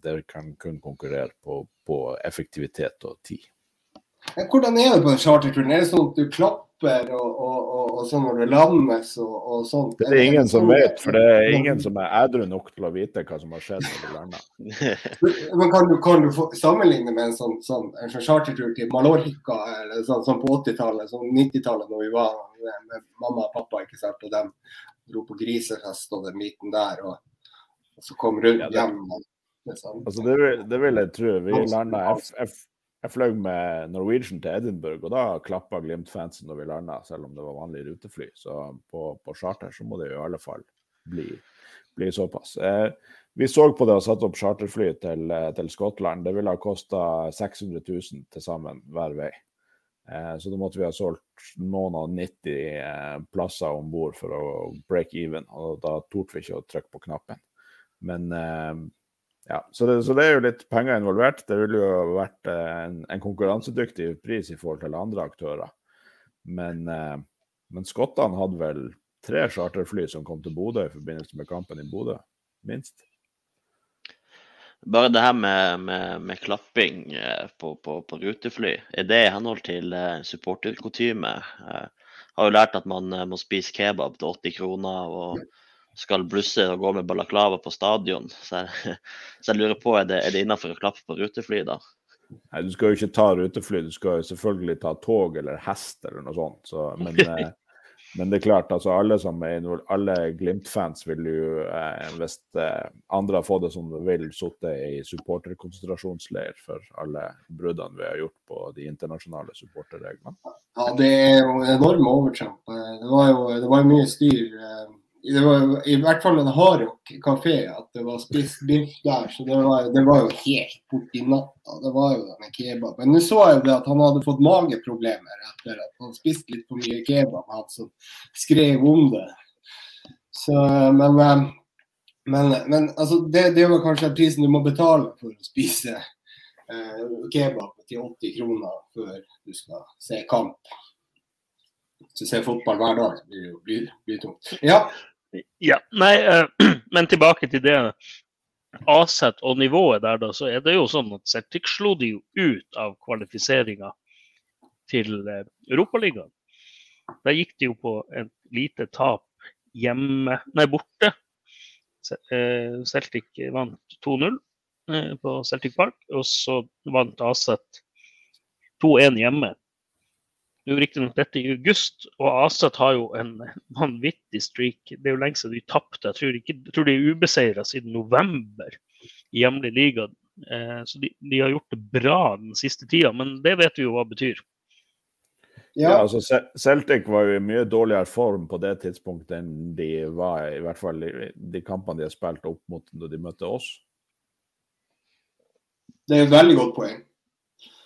det kan kun konkurrere på, på effektivitet og tid. Hvordan er det på den charterturen? Er det sånn at du klapper og, og, og, og sånn når det landes og, og sånt? Det er ingen som vet, for det er ingen som er edru nok til å vite hva som har skjedd når du lander. Men kan du, kan du sammenligne med en sånn, sånn, en sånn chartertur til Mallorca eller sånn, sånn på 80-tallet, sånn 90-tallet når vi var med, med, mamma og pappa, ikke sant, og de dro på grisefest og den biten der, og, så kom rundt hjem? Liksom. Altså det, vil, det vil jeg tro. Vi landa jeg fløy med Norwegian til Edinburgh, og da klappa Glimt-fansen når vi landa, selv om det var vanlig rutefly. Så på, på charter så må det i alle fall bli, bli såpass. Eh, vi så på det å satte opp charterfly til, eh, til Skottland. Det ville ha kosta 600 000 til sammen hver vei. Eh, så da måtte vi ha solgt noen av 90 eh, plasser om bord for å break even, og da torde vi ikke å trykke på knappen. Men ja, så det, så det, er jo litt penger involvert. Det ville jo vært eh, en, en, konkurransedyktig pris i forhold til andre aktører. Men, eh, men skottene hadde vel tre charterfly som kom til Bodø i forbindelse med kampen i Bodø, minst. Bare det her med, med, med klapping eh, på, på, på, rutefly, er det i henhold til supporterkutyme? Har jo lært at man må spise kebab til 80 kroner. og skal blusse og gå med balaklava på stadion. Så jeg, så jeg lurer på, er det, er det innafor å klappe på rutefly da? Nei, du skal jo ikke ta rutefly, du skal jo selvfølgelig ta tog eller hest eller noe sånt. Så, men, eh, men, det er klart, altså alle som er alle Glimt-fans vil jo, eh, hvis eh, andre har fått det som de vil, sitte i supporterkonsentrasjonsleir for alle bruddene vi har gjort på de internasjonale supporterreglene. Ja, det er jo enorme overtramp. Det var jo det var mye styr. Eh det var i hvert fall en Hardrock kafé at det var spist biff der. Så det var, det var, jo helt borti natta. Det var jo denne kebab. Men nå så jeg det at han hadde fått mageproblemer etter at han spiste litt for mye kebab. Han som skrev om det. Så, men, eh, men, men altså, det, det var kanskje prisen du må betale for å spise eh, kebab til 80 kroner før du skal se kamp. Hvis du ser fotball hver dag, så blir det jo blir, blir tungt. Ja, ja, nei, uh, men tilbake til det. Aset og nivået der, da, så er det jo sånn at Celtic slo de jo ut av kvalifiseringa til eh, Europaligaen. Der gikk de jo på et lite tap hjemme, nei, borte. Eh, Celtic vant 2-0 eh, på Celtic Park, og så vant Aset 2-1 hjemme. Nå riktignok dette i august, og Aset har jo en vanvittig streak. Det er jo lenge siden de tapte. Jeg tror, ikke, jeg tror de er ubeseira siden november i hjemlig liga. Eh, så de, de, har gjort det bra den siste tida, men det vet vi jo hva det betyr. Ja. ja, altså Celtic var jo i mye dårligere form på det tidspunktet enn de var i hvert fall i de kampene de har spilt opp mot da de møtte oss. Det er et veldig godt poeng.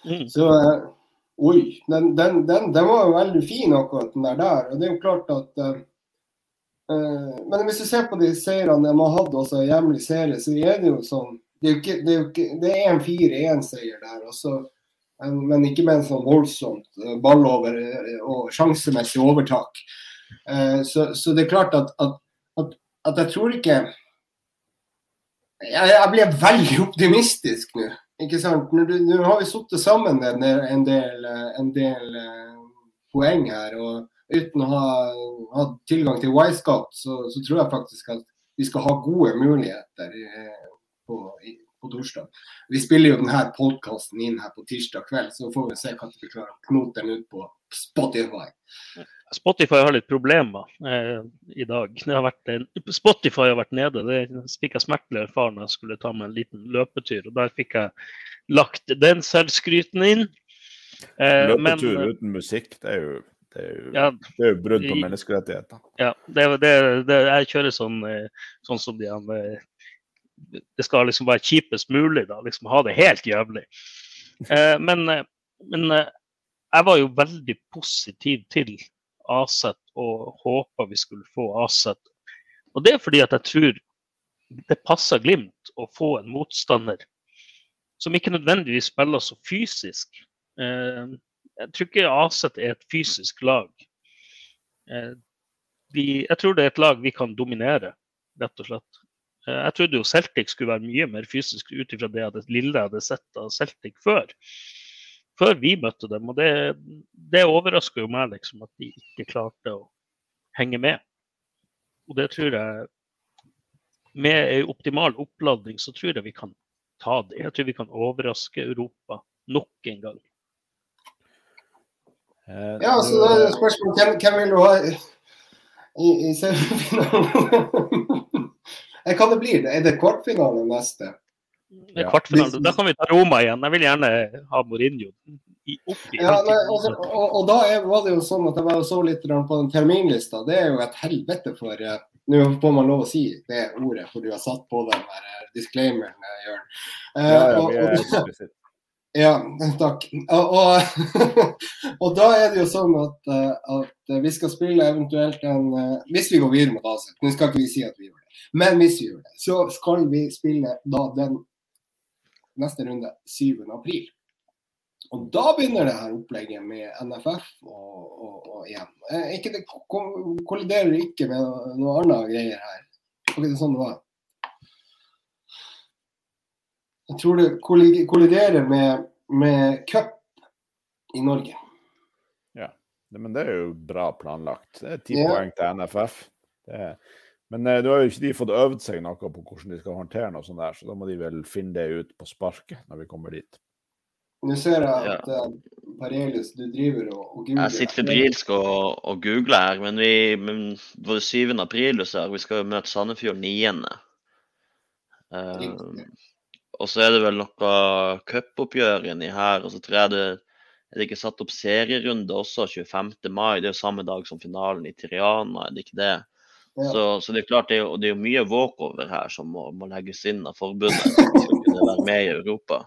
Mm. Så uh, Oi, den, den, den, den, var jo veldig fin, akkurat den der. der. Og det er jo klart at uh, Men hvis du ser på de seirene de har hatt også i hjemlig serie, så er det jo sånn Det er ikke, ikke, det er en 4-1-seier der. Også, en, men ikke med en sånn voldsomt ballover og sjansemessig overtak. Uh, så, så, det er klart at, at, at, at jeg tror ikke jeg, jeg blir veldig optimistisk nå. Ikke sant? Nå har vi sittet sammen en del, en del, en del uh, poeng her. og Uten å ha hatt tilgang til Wisecout, så, så, tror jeg faktisk at vi skal ha gode muligheter uh, på, på, torsdag. Vi spiller jo denne podkasten inn her på tirsdag kveld, så får vi se hva vi klarer å knote den ut på Spotify. Spotify har litt problemer eh, i dag. Har vært, Spotify har vært nede. Det fikk jeg smertelig erfare når jeg skulle ta meg en liten løpetur. og Der fikk jeg lagt den selvskryten inn. Eh, Løpetur men, uten musikk, det er jo, det er jo, ja, det er jo brudd på menneskerettigheter. Ja, det, det, jeg kjører sånn, eh, sånn som de eh, Det skal liksom være kjipest mulig, da. Liksom ha det helt jævlig. Eh, men, eh, men jeg var jo veldig positiv til Aset og håpa vi skulle få Aset. Og det er fordi at jeg tror det passer Glimt å få en motstander som ikke nødvendigvis spiller så fysisk. Eh, jeg tror ikke Aset er et fysisk lag. Eh, jeg tror det er et lag vi kan dominere, rett og slett. Eh, jeg trodde jo Celtic skulle være mye mer fysisk ut ifra det lille jeg hadde sett av Celtic før før vi møtte dem. Og det, det overrasker jo meg liksom at de ikke klarte å henge med. Og det tror jeg Med en optimal oppladning så tror jeg vi kan ta det. Jeg tror vi kan overraske Europa nok en gang. Eh, ja, så da er spørsmålet hvem, hvem vil du ha i, i semifinalen? Hva det blir? Er det kvartfinale neste? Ja. Kvartfinale. Da kan vi ta Roma igjen. Jeg vil gjerne ha Mourinho opp i ja, nei, altså, og, og, da er, var det jo sånn at jeg var så litt på den terminlista. Det er jo et helvete for uh, Nå får man lov å si det ordet, for du har satt på den der uh, disclaimeren, uh, Jørn. Uh, ja, er ja, takk. Og, og, og, da er det jo sånn at, at, vi skal spille eventuelt en Hvis vi går videre mot Aset, nå skal ikke vi si at vi gjør det, men hvis vi gjør det, så skal vi spille da den neste runde 7. april. Og da begynner det her opplegget med NFF og, og, og EM. Eh, ikke det kolliderer ikke med noe annet greier her. Var ikke det sånn det var? Jeg tror det kolliderer med, med cup i Norge. Ja, men det er jo bra planlagt. Det er ti ja. poeng til NFF. Det Er, men eh, nå har jo ikke de fått øvd seg noe på hvordan de skal håndtere noe sånt der, så da må de vel finne det ut på sparket når vi kommer dit. Nå ser jeg at ja. uh, Parelius, du driver og, og googler. Jeg sitter febrilsk og, og googler her, men vi men det var 7. april så sa, vi skal jo møte Sandefjord 9. Uh, og så er det vel noe cupoppgjør inni her, og så tror jeg det er det ikke satt opp serierunde også 25. mai. Det er jo samme dag som finalen i Triana, er det ikke det? Så, så, det er klart det er, det er mye walkover her som må, må, legges inn av forbundet for å kunne være med i Europa.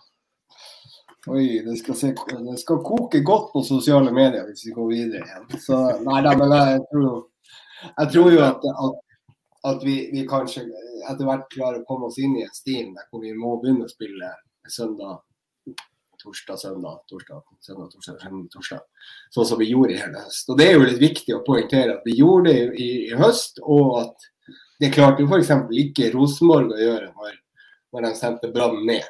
Oi, det skal, se, det skal, koke godt på sosiale medier hvis vi går videre igjen. Så, nei da, men jeg tror, jeg tror jo at, at, at vi, vi, kanskje etter hvert klarer å komme oss inn i en stil der hvor vi må begynne å spille søndag torsdag, søndag, torsdag, søndag, torsdag, søndag, torsdag. Sånn som vi gjorde i hele høst. Og Det er jo litt viktig å poengtere at vi gjorde det i, i høst, og at det klarte jo f.eks. ikke Rosenborg å gjøre når, når de sendte Brann ned.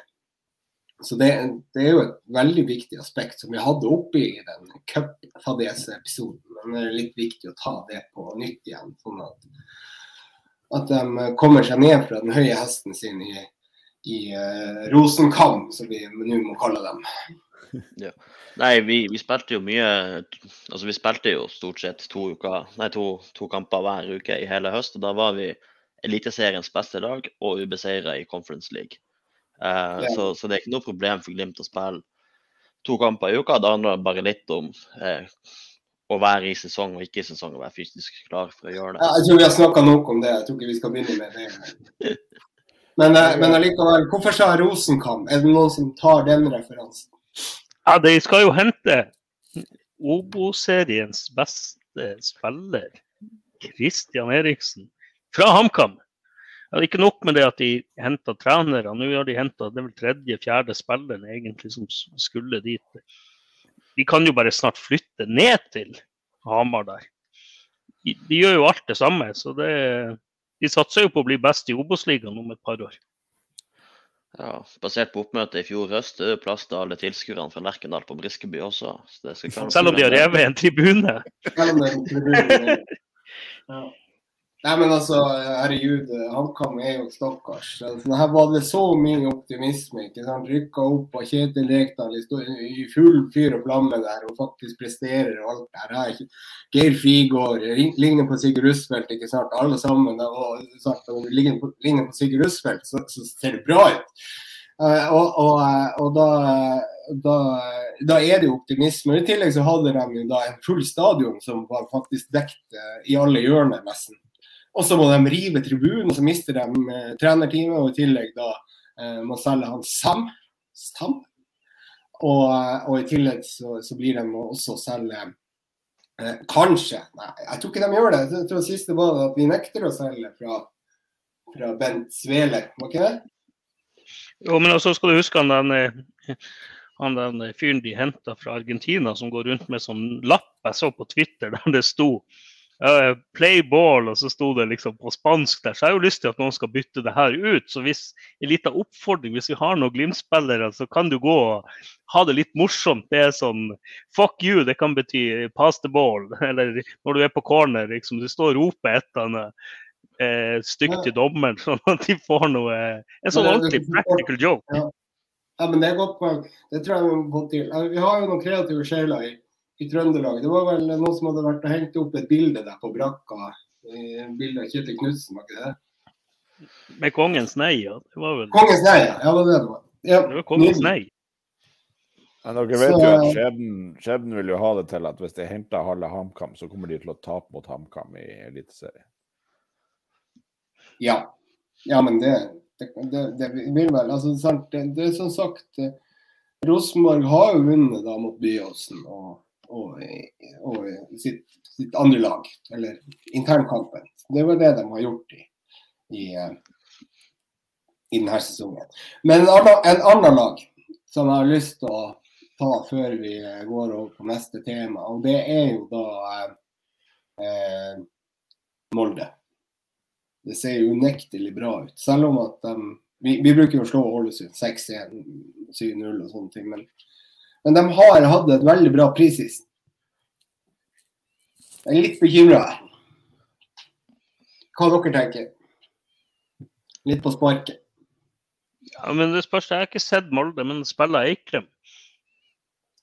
Så det, det, er jo et veldig viktig aspekt som vi hadde oppe i den cupfadese-episoden. Men det er litt viktig å ta det på nytt igjen. sånn at, at de kommer seg ned fra den høye hesten sin i, i uh, Rosenkamp, som vi nå må kalle dem. Ja. Nei, vi, vi, spilte jo mye Altså vi spilte jo stort sett to, uker, nei, to, to kamper hver uke i hele høst. og Da var vi Eliteseriens beste lag og ubeseira i Conference League. Uh, ja. så, så, det er ikke noe problem for Glimt å spille to kamper i uka. Det handler bare litt om uh, å være i sesong og ikke i sesong og være fysisk klar for å gjøre det. Ja, jeg tror vi har snakka nok om det. Jeg tror ikke vi skal begynne med det. Men, uh, men allikevel, hvorfor sa Rosenkamp? Er det noen som tar den referansen? Ja, de skal jo hente Obo-seriens beste spiller, Christian Eriksen, fra HamKam. Ja, ikke nok med det at de henta trenere, nå har de henta tredje-fjerde spilleren egentlig som skulle dit. De kan jo bare snart flytte ned til Hamar der. De, de gjør jo alt det samme, så det, de satser jo på å bli best i Obos-ligaen om et par år. Ja, Basert på oppmøtet i fjor høst, det er plass til alle tilskuerne fra Lerkendal på Briskeby også. Selv om de har revet en tribune? Selv om det er en tribune. Ja. Nei, men altså, herregud, HamKam er jo stakkars. Altså, her var det så mye optimisme. ikke sant? Rykka opp og Kjetil Rekdal i full fyr og flamme der og faktisk presterer og alt det her. Geir Frigård ligner på Sigurd Russfeldt, ikke sant. Alle sammen. Og, sagt, og ligner, på, på Sigurd Russfeldt, så, så, ser det bra ut. Uh, og, og, og da, da, da, er det jo optimisme. I tillegg så hadde de jo da en full stadion som var faktisk dekt uh, i alle hjørner, nesten. Og så må de rive tribunen, og så mister de eh, trenerteamet. Og i tillegg da eh, må selge han Sam. Sam. Og, eh, og, i tillegg så, så blir de også selge eh, Kanskje. Nei, jeg tror ikke de gjør det. Jeg tror siste var at vi nekter å selge fra, fra Bent Svele, var ikke det? Jo, men også skal du huske han den, eh, han den fyren de henta fra Argentina som går rundt med sånn lapp jeg så på Twitter der det sto uh, play ball, og så sto det liksom på spansk der. Så jeg har jo lyst til at noen skal bytte det her ut. Så hvis en liten oppfordring, hvis vi har noen Glimt-spillere, så kan du gå og ha det litt morsomt. Det er sånn fuck you, det kan bety pass the ball. Eller når du er på corner, liksom, du står og roper et eller annet eh, stygt til dommeren, sånn at de får noe En sånn ordentlig practical joke. Ja. ja, men det er godt poeng. Det tror jeg vi må få til. Vi har jo noen kreative sjeler i i Trøndelag. Det var vel noen som hadde vært og hentet opp et bilde der på brakka. Bilde av Kjetil Knutsen, var ikke det? Med Kongens nei, ja. Det var vel Kongens nei, ja. ja det var det det var. Ja, det var Kongens nei. Men dere vet jo at skjebnen vil jo ha det til at hvis de henter halve HamKam, så kommer de til å tape mot HamKam i Eliteserien. Ja. Ja, men det, det, det, det vil vel altså, det, det er som sagt eh, Rosenborg har jo vunnet da mot Byåsen. og og, og sitt, sitt, andre lag, eller internkampen. Det var det de har gjort i, i, eh, i denne sesongen. Men en annen, en annen lag som jeg har lyst til å ta før vi går over på neste tema, og det er jo da eh, Molde. Det ser unektelig bra ut. Selv om at de vi, vi bruker jo å slå Ålesund 6-1, 7-0 og sånne ting. Men men de har hatt et veldig bra prissist. Jeg er litt bekymra. Hva dere tenker Litt på sparket. Ja, men det spørs. Jeg har ikke sett Molde, men spiller Eikrem?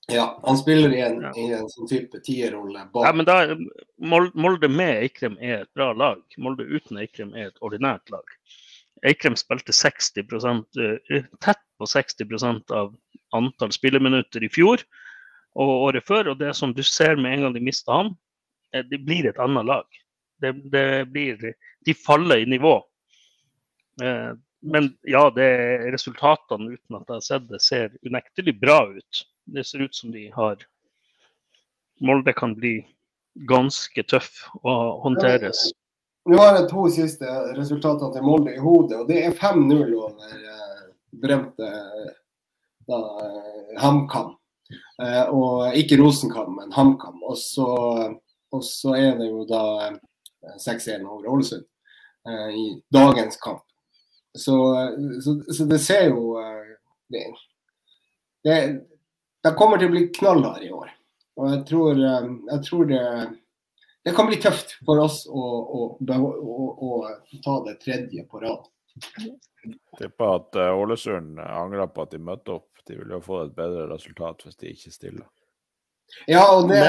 Ja, han spiller i en, ja. i en sånn type tierrolle. Ja, men da, Molde med Eikrem er et bra lag. Molde uten Eikrem er et ordinært lag. Eikrem spilte 60 eh, tett på 60% av antall spilleminutter i fjor og året før. Og det som du ser med en gang de mister han, eh, det blir et annet lag. Det, det blir, de faller i nivå. Eh, men ja, det resultatene uten at jeg har sett det, ser unektelig bra ut. Det ser ut som de har Molde kan bli ganske tøff å håndteres. Nå har jeg to siste resultatene til Molde i hodet, og det er 5-0 over eh, berømte da, eh, HamKam. Eh, og ikke Rosenkam, men HamKam. Og og så er det jo da 6-1 over Ålesund i dagens kamp. så, så, så, det ser jo eh, det, det, det kommer til å bli knallhard i år. Og jeg tror, eh, jeg tror det, det kan bli tøft for oss å, å, å, å ta det tredje på rad. Tipper at Ålesund angrer på at de møtte opp. De ville jo få et bedre resultat hvis de ikke stiller. Ja, og det,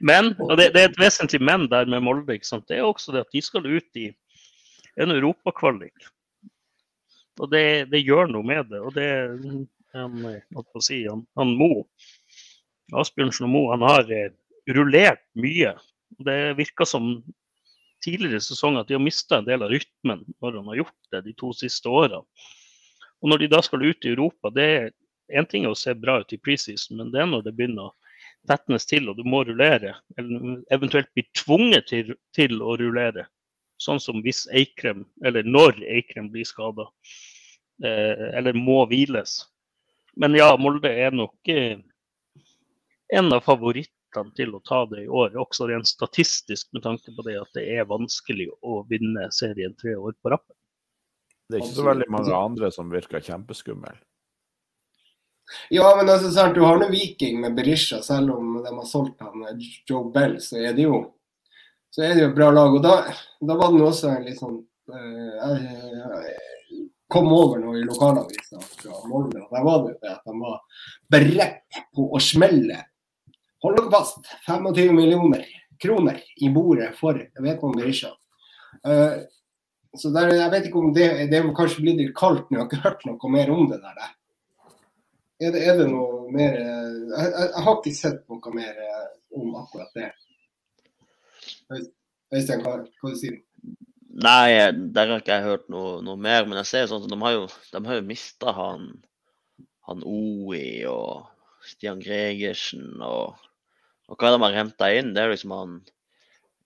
men, og det, det, er et vesentlig men der med Molde. Det er også det at de skal ut i en europakvalik. Og det, det, gjør noe med det. Og det han, si, han, han Mo, Asbjørnsen og Mo, han har eh, rullert mye. Det virker som tidligere sesonger at de har mista en del av rytmen når han har gjort det de to siste årene. Og når de da skal ut i Europa, det er en ting å se bra ut i preseason, men det er når det begynner å tetnes til og du må rullere, eller eventuelt bli tvunget til, til å rullere. Sånn som hvis Eikrem, eller når Eikrem blir skada, eh, eller må hviles. Men ja, Molde er nok eh, en av favorittene til å ta det i år. Også rent statistisk med tanke på det at det er vanskelig å vinne serien tre år på rappen. Det er ikke så veldig mange andre som virker kjempeskumle. Ja, men altså, sant, du har nå Viking med Berisha, selv om de har solgt han eh, Joe Bell, så er det jo så er det jo et bra lag. Og da, da var det også en litt sånn uh, Jeg kom over noe i lokalavisa fra Molde, og der var det jo det at de var beredt på å smelle Hold dere fast, 25 millioner kroner i bordet for om Berisha. Uh, så der, jeg vet ikke om det, det er kanskje blitt litt kaldt nå, jeg har ikke hørt noe mer om det der. Er det, er det noe mer jeg, jeg, jeg, har ikke sett noe mer eh, om akkurat det. Øystein, hva, hva du sier du? Nei, der har ikke jeg hørt noe, noe mer. Men jeg ser sånn at de har jo, de jo mista han, han OI og Stian Gregersen og, og hva de har henta inn, det er liksom han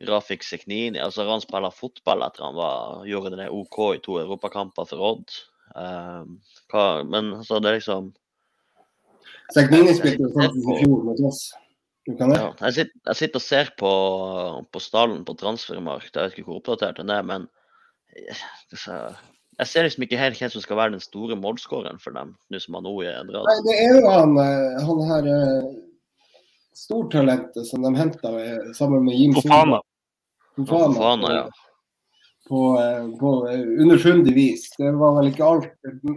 Rafik Seknini. altså Han spiller fotball etter han var, gjorde det OK i to europakamper for Odd. Um, hva, men altså, det er liksom Seknini spilte faktisk i fjor mot oss. Ja, jeg, sitter, jeg, sitter, og ser på, på stallen på transfermarkt, jeg vet ikke hvor oppdatert den er, men jeg ser liksom ikke helt hvem som skal være den store målskåreren for dem, nå som han nå er dratt. Nei, det er jo han, eh, han her eh, stortalentet som de henta sammen med Jim Fofana. Fofana, Fofana ja på, eh, på eh, underfundig vis. Det var vel ikke alt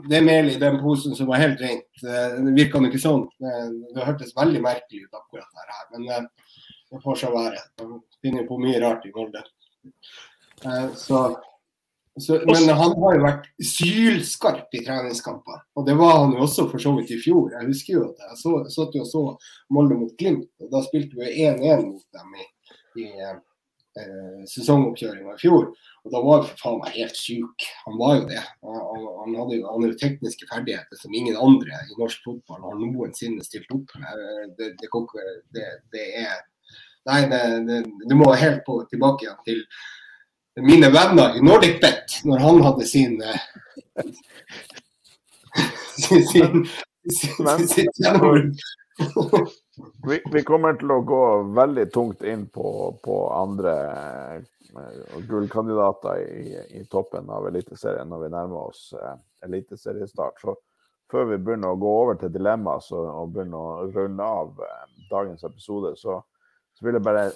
det melet i den posen som var helt rent. Eh, det virka ikke sånn. Det hørtes veldig merkelig ut akkurat der her. Men det får så være. De finner på mye rart i Molde. Så, så, men han har jo vært sylskarp i treningskamper. Og det var han jo også for så vidt i fjor. Jeg husker jo at jeg så, og så Molde mot Glimt, og da spilte vi 1-1 mot dem i, i eh, sesongoppkjøringa i fjor. Og da var jo faen meg helt sjuk. Han var jo det. Han, han hadde jo, han jo tekniske ferdigheter som ingen andre i norsk fotball har noensinne stilt opp med. Det, det, det, det er Nei, det, må helt på, tilbake igjen til mine venner i Nordic Bet, når han hadde sin sin, sin, sin, sin, sin vi, vi, kommer til å gå veldig tungt inn på, på andre eh, gullkandidater i, i, toppen av Eliteserien når vi nærmer oss eh, eliteseriestart. Så før vi begynner å gå over til dilemma og begynner å runde av eh, dagens episode, så, så, vil jeg bare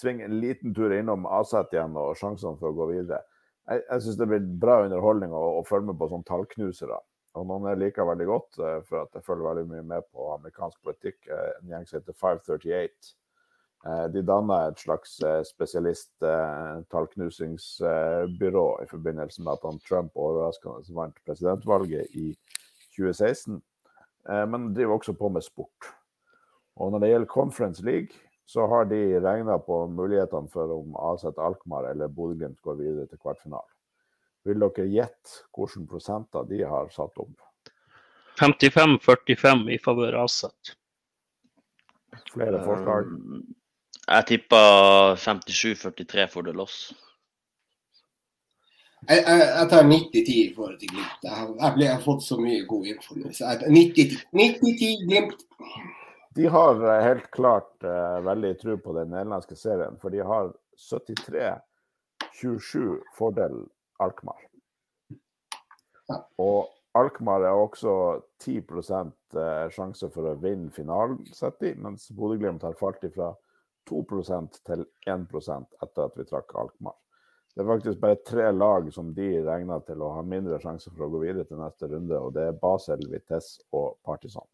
svinge en liten tur innom Aset igjen og sjansene for å gå videre. Jeg, jeg syns det blir bra underholdning å, å følge med på sånne tallknusere. Og noen jeg liker veldig godt, uh, for at jeg følger veldig mye med på amerikansk politikk, uh, en gjeng som heter 538. Uh, eh, de danna et slags spesialist-tallknusingsbyrå i forbindelse med at han Trump overraskende vant presidentvalget i 2016. men driver også på med sport. Og når det gjelder Conference League, så har de regna på mulighetene for om AZ Alkmaar eller Bodø-Glimt går videre til kvartfinale. Vil dere gjette hvilke prosenter de har satt opp? 55-45 i favør AZ. Flere forslag? Um, jeg tipper 57-43 for det Loss. Jeg, jeg, jeg tar 90-10 i forhold til Glimt. Jeg, jeg, jeg, har fått så mye god info nå. 90-10 Glimt. De har eh, helt klart uh, veldig tro på den nederlandske serien, for de har 73 27 fordel Alkmaar. Og Alkmaar er også 10 eh, sjanse for å vinne finalen, sett i, mens Bodø-Glimt har falt ifra 2% til 1% etter at vi trakk Alkmaar. Det er faktisk bare tre lag som de regner til å ha mindre sjanse for å gå videre til neste runde, og det er Basel, Vitesse og Partisan.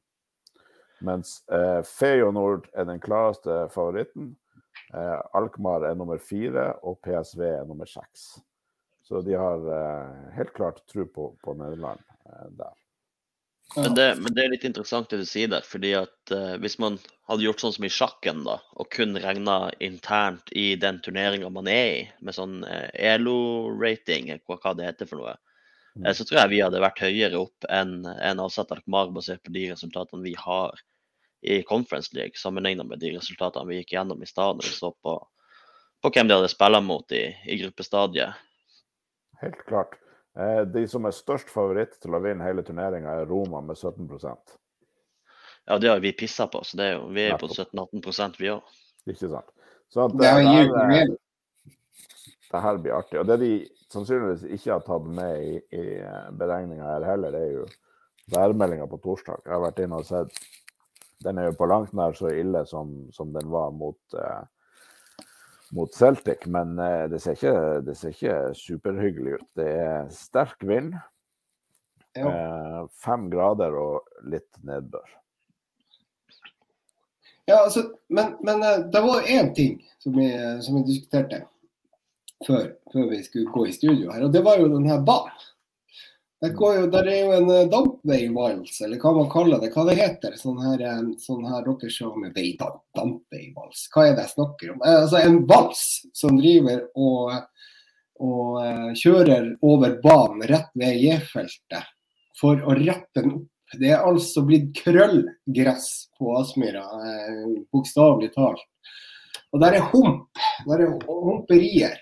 Mens eh, Feyenoord er den klareste favoritten. Eh, Alkmaar er nummer fire, og PSV er nummer seks. Så de har eh, helt klart tro på, på Nederland eh, der. Men det, men det, er litt interessant det du sier der. fordi at uh, Hvis man hadde gjort sånn som i sjakken, da, og kun regna internt i den turneringa man er i, med sånn uh, ELO-rating, hva, hva, det heter for noe, så tror jeg vi hadde vært høyere opp enn en avsatt Alkmaar, basert på de resultatene vi har i Conference League, sammenlignet med de resultatene vi gikk gjennom i stad, når vi så på, på hvem de hadde spilt mot i, i gruppestadiet. Helt klart. Eh, de som er størst favoritt til å vinne hele turneringa, er Roma med 17% Ja, det har vi pissa på, så er jo, vi er på 17-18 vi òg. Ikke sant. Så at, det, det, her, det her blir artig. Og det de sannsynligvis ikke har tatt med i, i beregninga her heller, det er jo værmeldinga på torsdag. Jeg har vært inne og sett. Den er jo på langt nær så ille som, som den var mot eh, mot Celtic, men eh, det ser, ikke, det ser ikke superhyggelig ut. Det er sterk vind. Ja. Eh, fem grader og litt nedbør. Ja, altså, men, men eh, det var én ting som vi, som vi diskuterte før, før, vi skulle gå i studio her, og det var jo denne banen. Det, jo, der er jo en uh, dampveivals, eller hva man kaller det. Hva det heter sånn her, sånn her dere ser med dampveivals. Hva er det jeg snakker om? Eh, altså En vals som driver og, og uh, kjører over banen rett ved J-feltet for å rette den opp. Det er altså blitt krøllgress på Aspmyra, eh, bokstavelig talt. Og der er hump. Der er humperier.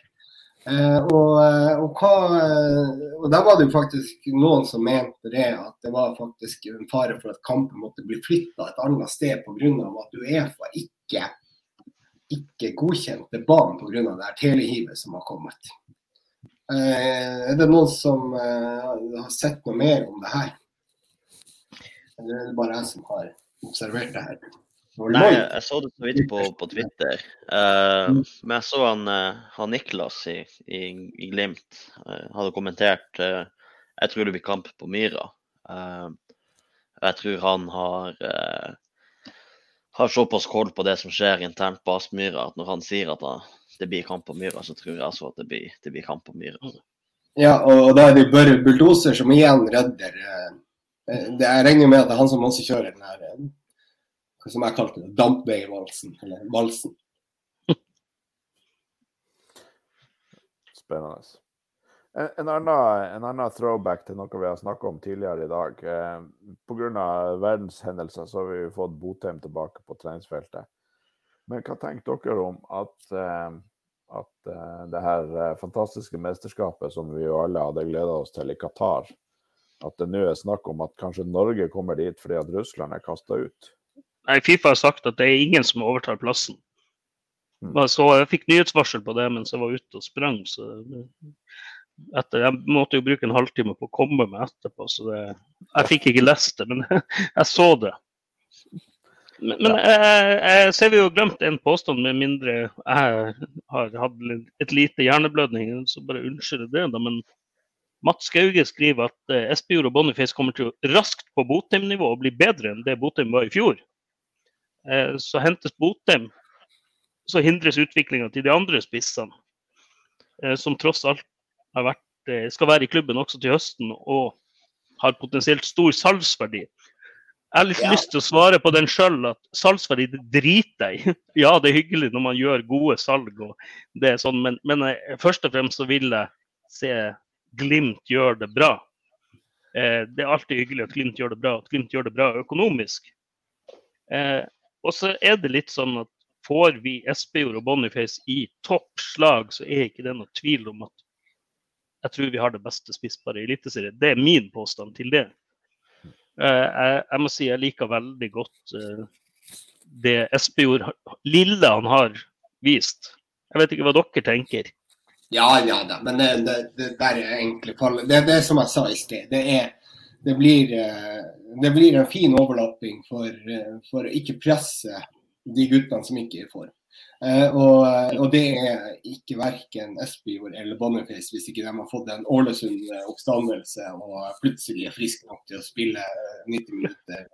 Eh, og, eh, og, hva, eh, og, der var det jo faktisk noen som mente det, at det var faktisk en fare for at kampen måtte bli flytta et annet sted pga. at Uefa ikke, ikke godkjente banen pga. det her telehivet som har kommet. Er det noen som har sett noe mer om det her? Eller er det bare jeg som har observert det her? Nei, jeg så det så vidt på, på Twitter. Uh, men jeg så han, uh, han Niklas i, i, i Glimt uh, hadde kommentert Jeg tror det blir kamp på Myra. jeg tror han har har såpass koll på det som skjer internt på Aspmyra, at når han sier at det blir kamp på Myra, så tror jeg altså at det blir, det blir kamp på Myra. Ja, og da er det Børre Bulldoser som igjen redder det, Jeg regner med at det er han som også kjører den her som jeg kalte det, dampveivalsen, eller valsen. Spennende. En, en, annen, en, annen, throwback til noe vi har snakka om tidligere i dag. Eh, Pga. verdenshendelser så har vi fått Botheim tilbake på treningsfeltet. Men hva tenker dere om at, eh, at eh, det her eh, fantastiske mesterskapet som vi jo alle hadde gleda oss til i Qatar, at det nå er snakk om at kanskje Norge kommer dit fordi at Russland er kasta ut? Nei, Fifa har sagt at det er ingen som overtar plassen. Mm. Så jeg fikk nyhetsvarsel på det mens jeg var ute og sprang. så etter, Jeg måtte jo bruke en halvtime på å komme meg etterpå, så det, jeg fikk ikke lest det. Men jeg så det. Men, men jeg, jeg ser vi jo glemt en påstand, med mindre jeg har hatt et lite hjerneblødning. Så bare unnskylder det, da. Men Mats Skauge skriver at eh, Espejord og Boniface kommer til å raskt på Botheim-nivå og bli bedre enn det Botheim var i fjor. Eh, så hentes Botheim, så hindres utviklinga til de andre spissene, eh, som tross alt vært, eh, skal være i klubben også til høsten og har potensielt stor salgsverdi. Jeg har litt ja. lyst til å svare på den sjøl at salgsverdi det driter jeg i. Ja, det er hyggelig når man gjør gode salg, og det er sånn, men, men først og fremst så vil jeg se Glimt gjøre det bra. det er alltid hyggelig at Glimt gjør det bra, at Glimt gjør det bra økonomisk. Og så er det litt sånn at får vi Espejord og Boniface i toppslag, så er ikke det noe tvil om at jeg tror vi har det beste spissparet i Eliteserien. Det er min påstand til det. Eh, jeg, må si jeg liker veldig godt uh, det Espejord lille han har vist. Jeg vet ikke hva dere tenker. Ja, ja da, men det, det, det er egentlig. Det, det som jeg sa i sted. Det, er, det, blir, eh, det blir en fin overlapping for, eh, for å ikke presse de guttene som ikke er form. Uh, og, og, det er ikke verken Espejord eller Boniface hvis ikke de har fått en Ålesund-oppstandelse og plutselig er friske nok til å spille 90 minutter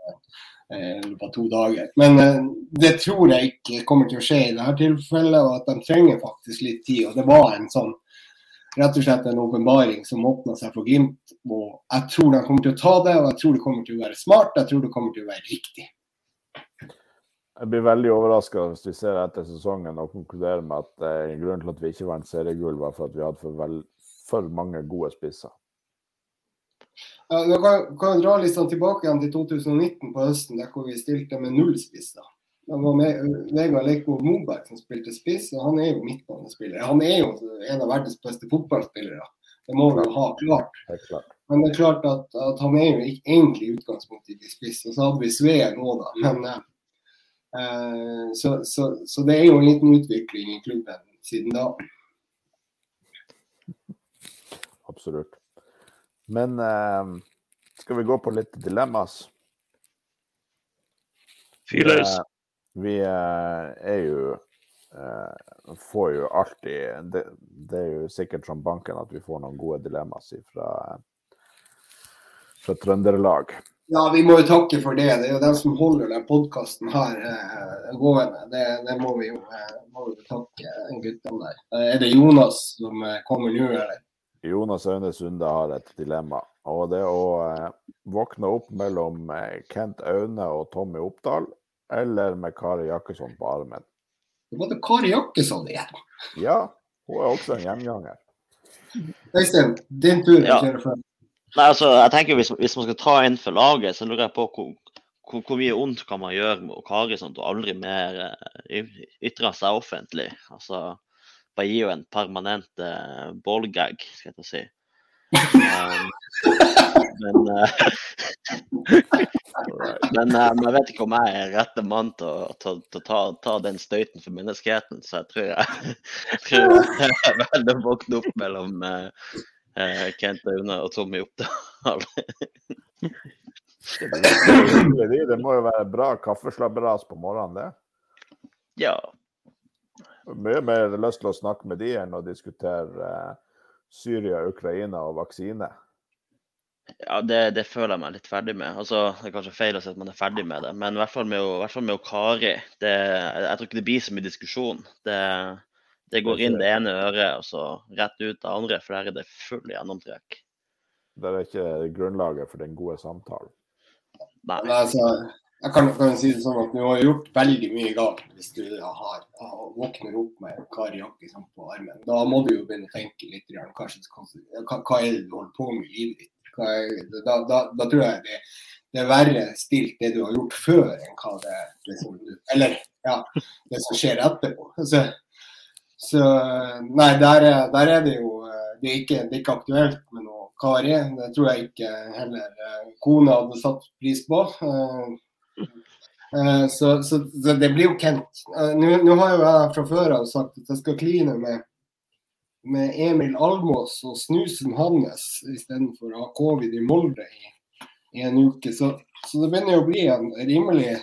på to dager. Men det tror jeg ikke kommer til å skje i dette tilfellet, og at de trenger faktisk litt tid. Og det var en sånn rett og slett en åpenbaring som åpna seg for Glimt. Og jeg tror de kommer til å ta det, og jeg tror det kommer til å være smart, jeg tror det kommer til å være riktig. Jeg blir veldig overraska hvis vi ser etter sesongen og konkluderer med at eh, grunnen til at vi ikke vant seriegull, var for at vi hadde for, vel, for mange gode spisser. Ja, du kan, kan dra litt sånn tilbake igjen til 2019 på høsten, der hvor vi stilte med null spisser. Det var med Vegard Leiko Moberg som spilte spiss, og han er jo midtbanespiller. Han er jo en av verdens beste fotballspillere. Det må vi ha klart. Det klart. Men det er klart at, at han er jo ikke egentlig i utgangspunktet ikke spiss. Og så hadde vi Svea nå, da. Men eh, Eh, så, så, så, det er jo en liten utvikling i klubben siden da. Absolutt. Men eh, skal vi gå på litt dilemmas? Fyrløs. Vi eh, er jo Får jo alltid det, det, er jo sikkert som banken at vi får noen gode dilemmaer fra, fra Trøndelag. Ja, vi må jo takke for det. Det er jo den som holder den podkasten her eh, gående. Det, det, må vi jo eh, må vi takke guttene der. Eh, er det Jonas som eh, kommer nå, eller? Jonas Aune Sunde har et dilemma. Og det å eh, våkne opp mellom eh, Kent Aune og Tommy Oppdal, eller med Kari Jakkesson på armen. Det var det Kari Jakkesson igjen. Ja, hun er også en gjenganger. Øystein, din tur. Ja. Nei, altså, jeg tenker hvis, hvis, man skal ta inn for laget, så lurer jeg på hvor, hvor, hvor mye ondt kan man gjøre med Kari sånn at hun aldri mer uh, ytrer seg offentlig. Altså, bare gi henne en permanent uh, ballgag, skal jeg si. Um, men uh, men uh, jeg vet ikke om jeg er rette mann til å, til, til ta, ta, den støyten for menneskeheten, så jeg tror jeg, jeg, tror jeg velger å våkne opp mellom eh, Kent Aune og Tommy Oppdal. det må jo være bra kaffeslabberas på morgenen, det? Ja. Mye mer lyst til å snakke med de enn å diskutere eh, Syria, Ukraina og vaksine. Ja, det, det, føler jeg meg litt ferdig med. Altså, Det er kanskje feil å si at man er ferdig med det, men i hvert fall med, å, hvert fall med Kari. Det, jeg tror ikke det blir så mye diskusjon. Det, det går inn det ene øret og så rett ut det andre, for der er det full gjennomtrekk. Det er ikke grunnlaget for den gode samtalen. Nei. Men altså, jeg kan, kan, si det sånn at du har gjort veldig mye galt hvis du har, våkner opp med en Kari Jakkesson på armen. Da må du jo begynne å tenke litt. Kanskje, hva, hva, er det du holder på med i livet ditt? Da, da, da, tror jeg det, det, er verre stilt det du har gjort før, enn hva det liksom, Eller ja, det som skjer etterpå. Så, så nei, der, der, er det jo det er, ikke, det er ikke aktuelt med noe Kari. Det tror jeg ikke heller eh, kona hadde satt pris på. Eh, så, så, så det blir jo Kent. Nå har jo jeg fra før av sagt at jeg skal kline med, med Emil Almås og snusen hans istedenfor å ha covid i Molde i, i en uke. Så, så, det begynner jo å bli en rimelig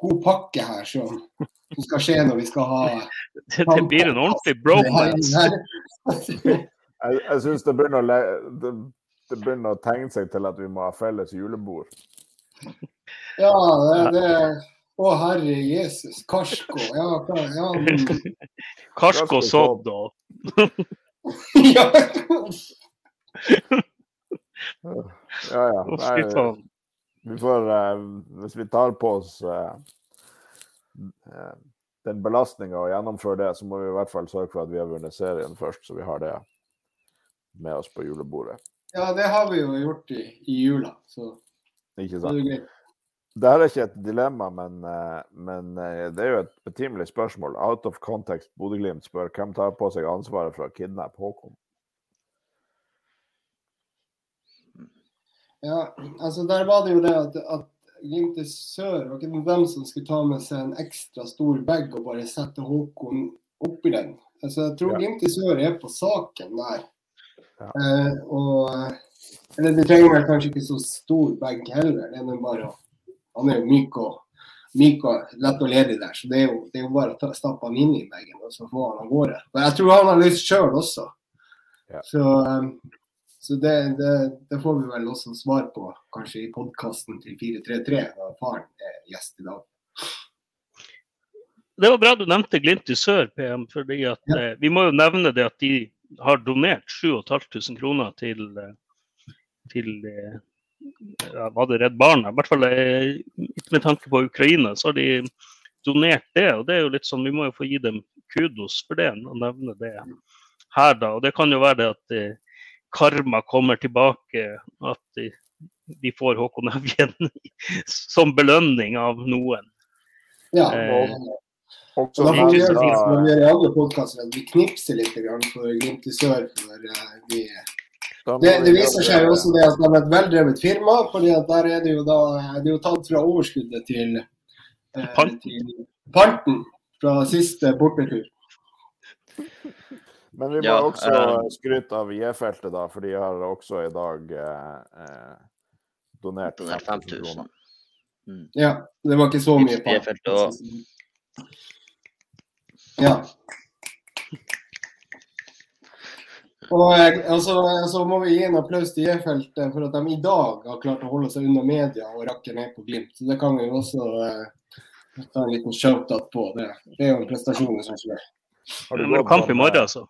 god pakke her som, som skal skje når vi skal ha Det, det blir en ordentlig bromance. jeg jeg syns det, det, det, begynner å tegne seg til at vi må ha felles julebord. Ja, det, det Å, herre Jesus. Karsko. Ja, ja. Karsko sådd og Ja. ja, ja. Nei, vi får, uh, hvis vi tar på oss uh, den belastninga og gjennomføre det, så må vi i hvert fall sørge for at vi har vunnet serien først, så vi har det med oss på julebordet. Ja, det har vi jo gjort i, i jula, så Ikke sant. Det, her er ikke et dilemma, men, men, det er jo et betimelig spørsmål. Out of context Bodø-Glimt spør hvem tar på seg ansvaret for å kidnappe Håkon? Ja, altså der var det jo det at, at Glimt i sør var ikke dem som skulle ta med seg en ekstra stor bag og bare sette Håkon oppi den. Altså, jeg tror Ja. Glimt i sør er på saken der. Ja. Eh, og eller det trenger vel kanskje ikke så stor bag heller. Det er bare å Han er jo myk og, myk og lett og ledig der, så det er jo, det er jo bare å stappe han inn i bagen og så få han av gårde. Men jeg tror han har lyst sjøl også. Ja. Så, eh, så det, det, det får vi vel også svar på kanskje i podkasten til 433, da faren er gjest i dag. Det var bra du nevnte Glimt i sør, PM. fordi at Ja. eh, Vi må jo nevne det at de har donert 7500 kroner til, eh, til eh, ja, Var det Redd Barna? I hvert fall eh, med tanke på Ukraina, så har de donert det. og det er jo litt sånn, Vi må jo få gi dem kudos for det, og nevne det her, da. Og det kan jo være det at eh, karma kommer tilbake, at de, de får Håkon Evjen som belønning av noen. Ja, Eh, og, Også da vi gjøre vi gjør podkaster, at vi knipser litt for Glimt i sør. for eh, vi Det, det viser seg jo også det at de er et veldrevet firma, fordi at der er det jo da det er jo tatt fra overskuddet til, eh, Panten. til panten fra siste bortetur. Men vi må Ja, også uh, skryte av J-feltet, da, for de har også i dag eh, eh, donert Donert 5000 5000. kroner. Mm. Ja, det var ikke så mye J-feltet. Ja. Og eh, altså, så må vi gi en applaus til J-feltet for at de i dag har klart å holde seg unna media og rakke ned på Glimt. Så det kan vi jo også eh, ta en liten shout-out på. Det, det er jo en prestasjon i seg selv. Har Det du er kamp i morgen, altså.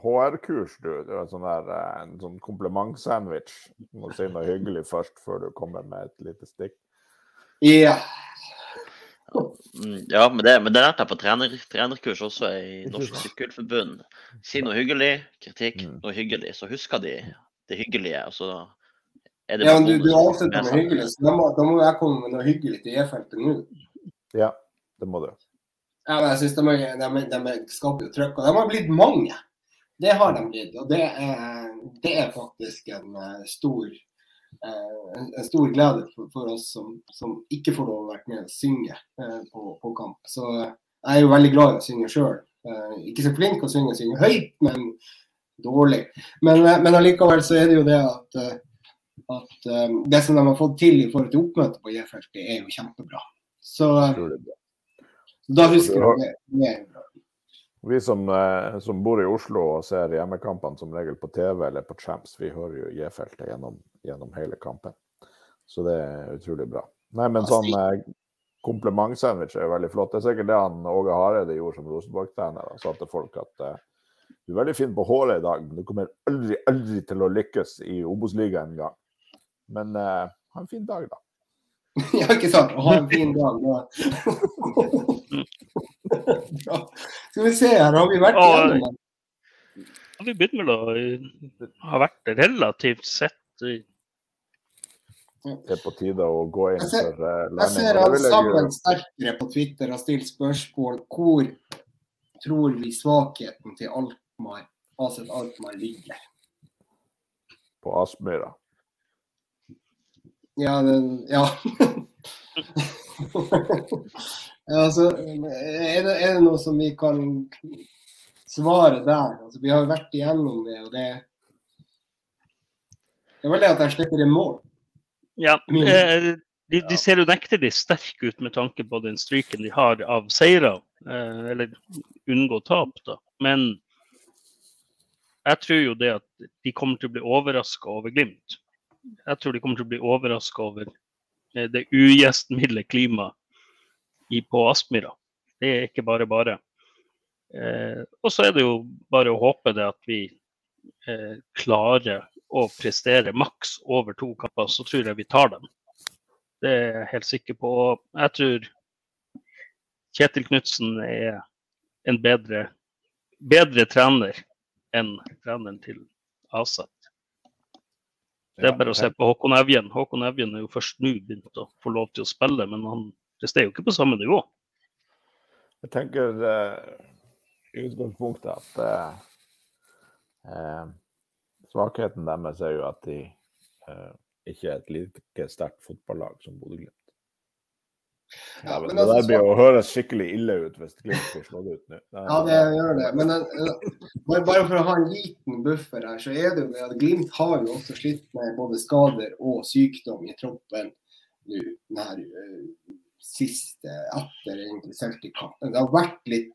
HR-kurs, du. Det er en sånn der, eh, en sånn komplimentsandwich. Du må si noe hyggelig først, før du kommer med et lite stikk. Ja. Mm, Ja, men det, men det lærte jeg på trener, trenerkurs også i Norsk? Sykkelforbund. Si noe hyggelig, kritikk, Mm. noe hyggelig. Så husker de det hyggelige. og så er det ja, men du, du avslutter med hyggelig, så da må, da må jeg komme med noe hyggelig til E-feltet nå. Ja, det må du. Ja, men jeg synes de, er- de, er- de er- skaper jo trøkk, og de har blitt mange. Det har de blitt, og det er, det er faktisk en eh, stor, en, en stor glede for, for oss som, som ikke får lov å være med og synge eh, på, på kamp. Så eh, jeg er jo veldig glad i å synge sjøl. ikke så flink å synge, synge høyt, men dårlig. Men, eh, men allikevel så er det jo det at, eh, at eh, det som de har fått til i forhold til oppmøtet på J-feltet, er jo kjempebra. Så eh, da husker jeg det. det er bra. Vi som, eh, som bor i Oslo og ser hjemmekampene som regel på TV eller på Champs, vi hører jo J-feltet gjennom, gjennom hele kampen. Så det er utrolig bra. Nei, men sånn eh, komplimentsandwich er jo veldig flott. Det er sikkert det han Åge Hareide gjorde som Rosenborg-trener. Han sa til folk at eh, du er veldig fin på håret i dag, men du kommer aldri, aldri til å lykkes i Obos-ligaen engang. Men eh, ha en fin dag, da. Ja, ikke sant? Ha en fin dag. Da. Skal vi se her, har vi vært igjennom den? Ja, Vi begynner vel å eh, ha vært relativt sett i Det er på tide å gå inn Jeg ser- for landing. Jeg ser alle. Sammen Sterkere på Twitter har stilt spørsmål hvor tror vi svakheten til Altmar, Aset Altmar ligger. på Aspmyra. Ja, Det, ja. altså, er, det, er det noe som vi kan svare der? Altså, vi har vært igjennom det, og det Det er vel det at jeg slipper i mål. Ja, eh, de, de ser unektelig sterke ut med tanke på den stryken de har av seire. Eh, eller unngå tap, da. Men jeg tror jo det at de kommer til å bli overraska over Glimt. Jeg tror de kommer til å bli overraska over eh, det ugjestmilde klimaet på Aspmyra. Det er ikke bare bare. Eh, og så er det jo bare å håpe det at vi eh, klarer å prestere maks over to kamper, så tror jeg vi tar dem. Det er jeg helt sikker på. Og jeg tror Kjetil Knutsen er en bedre, bedre trener enn treneren til Aset. Det er bare å se på Håkon Evjen. Håkon Evjen er jo først nå begynt å få lov til å spille, men han presterer jo ikke på samme nivå. Jeg tenker i utgangspunktet at eh, eh, svakheten deres er jo at de eh, ikke er et like sterkt fotballag som Bodø-Glimt. Ja, men det altså, der blir å høres skikkelig ille ut hvis Glimt får slått ut nå. Ja, det gjør det. Men eh, bare, bare for å ha en liten buffer her, så er det jo det at Glimt har jo også slitt med både skader og sykdom i troppen nå eh, siste etter Celtic-kampen. Det har vært litt,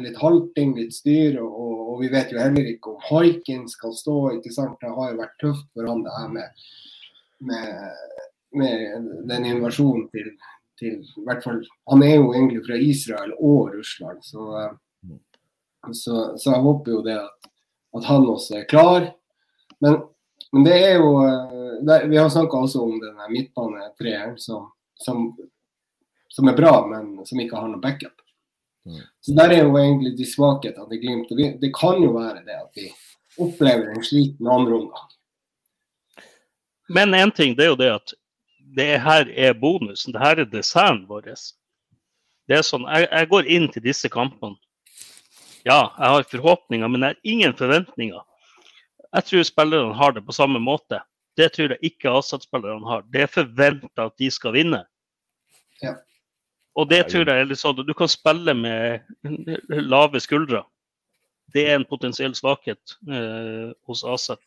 litt halting, litt styr, og, og vi vet jo heller ikke om Haikin skal stå. ikke sant? Det har jo vært tøft for han det her med, med, med den invasjonen til, til i hvert fall, Han er jo egentlig fra Israel og Russland, så, eh, så, så jeg håper jo det at, at han også er klar. Men, men det er jo eh, det, Vi har snakka også om denne midtbanetreeren som, som, som er bra, men som ikke har noe backup. Mm. Så der er jo egentlig de svakhetene til Glimt. og vi- Det kan jo være det at vi opplever en sliten andre omgang. Men én ting, det er jo det at det her er bonusen. Det her er desserten vår. Det er sånn, jeg, jeg går inn til disse kampene. Ja, jeg har forhåpninger, men jeg har ingen forventninger. Jeg tror spillerne har det på samme måte. Det tror jeg ikke Asat-spillerne har. Det er forventa at de skal vinne. Ja. Og det tror jeg er litt sånn Du kan spille med lave skuldre. Det er en potensiell svakhet eh, hos Asat,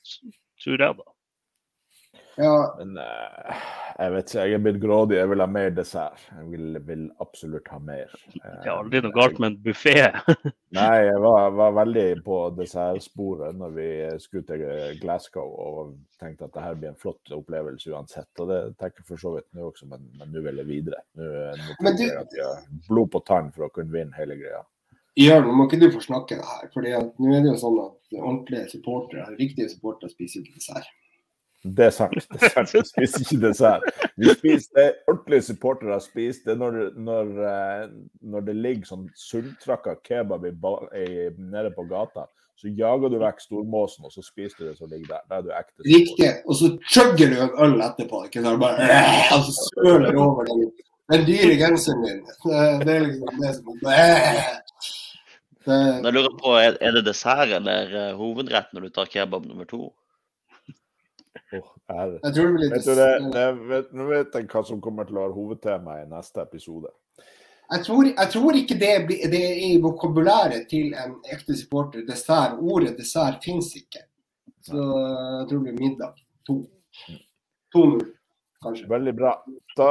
tror jeg, da. Ja, Men uh, jeg vet ikke, jeg er blitt grådig. Jeg vil ha mer dessert. Jeg vil, vil absolutt ha mer. Eh, Det er aldri noe galt med en buffé. Nei, jeg var, var veldig på dessertsporet når vi skulle til Glasgow og tenkte at det her blir en flott opplevelse uansett. Og det tenker jeg for så vidt nå også, men men nå vil jeg videre. Nå, nå du- jeg at jeg har blod på tann for å kunne vinne hele greia. Jørn, må ikke du få snakke det her. fordi nå er det jo sånn at ordentlige supportere, riktige supportere spiser ikke dessert. Det er sant. det er sant. Vi spiser ikke dessert. Vi spiser det ordentlige supportere spiser. Det når, når, eh, når det ligger sånn sultrakka kebab i, i, nede på gata. Så jager du vekk stormåsen, og så spiser du det som ligger der. Da er du ekte supporter. Riktig. Og så chugger du en øl etterpå. ikke sant? Bare, øh, og så søler over den, den dyre genseren din. Det, er liksom det som øh. det, Jeg lurer på, Er er det dessert eller eh, hovedrett når du tar kebab nummer to? Ære. Jeg tror det blir litt Vet det, det vet, nå vet jeg hva som kommer til å være hovedtema i neste episode. Jeg tror, jeg tror ikke det, det er i vokabulæret til en ekte supporter. Dessert. Ordet dessert fins ikke. Så jeg tror det blir middag. To. 2-0, kanskje. Veldig bra. Da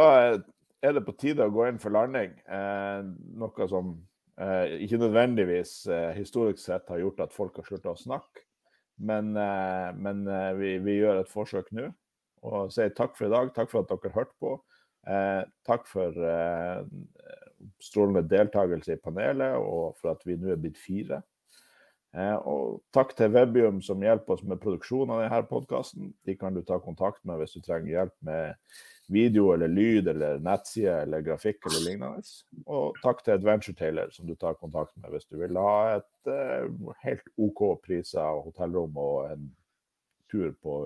er det på tide å gå inn for landing. Eh, noe som eh, ikke nødvendigvis eh, historisk sett har gjort at folk har sluttet å snakke. Men, eh, men eh, vi, vi gjør et forsøk nå og sier takk for i dag. Takk for at dere hørte på. Eh, takk for eh, strålende deltakelse i panelet, og for at vi nå er blitt fire. Eh, og takk til Webium som hjelper oss med produksjonen av denne podkasten. De kan du ta kontakt med hvis du trenger hjelp med video eller lyd eller nettside eller grafikk eller lignende. Og takk til Adventure Taylor, som du tar kontakt med hvis du vil ha et uh, helt OK priser hotellrom og en tur på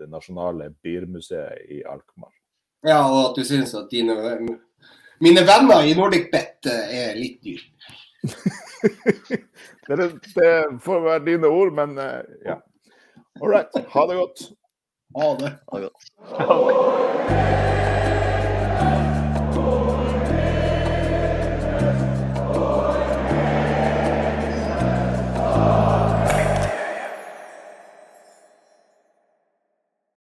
det nasjonale bilmuseet i Alkmaar. Ja, og at du syns at dine mine venner i Nordic Bet eh, er litt dyr. det, det får være dine ord, men uh, ja. All right. Ha det godt. Ha det. Ha det godt.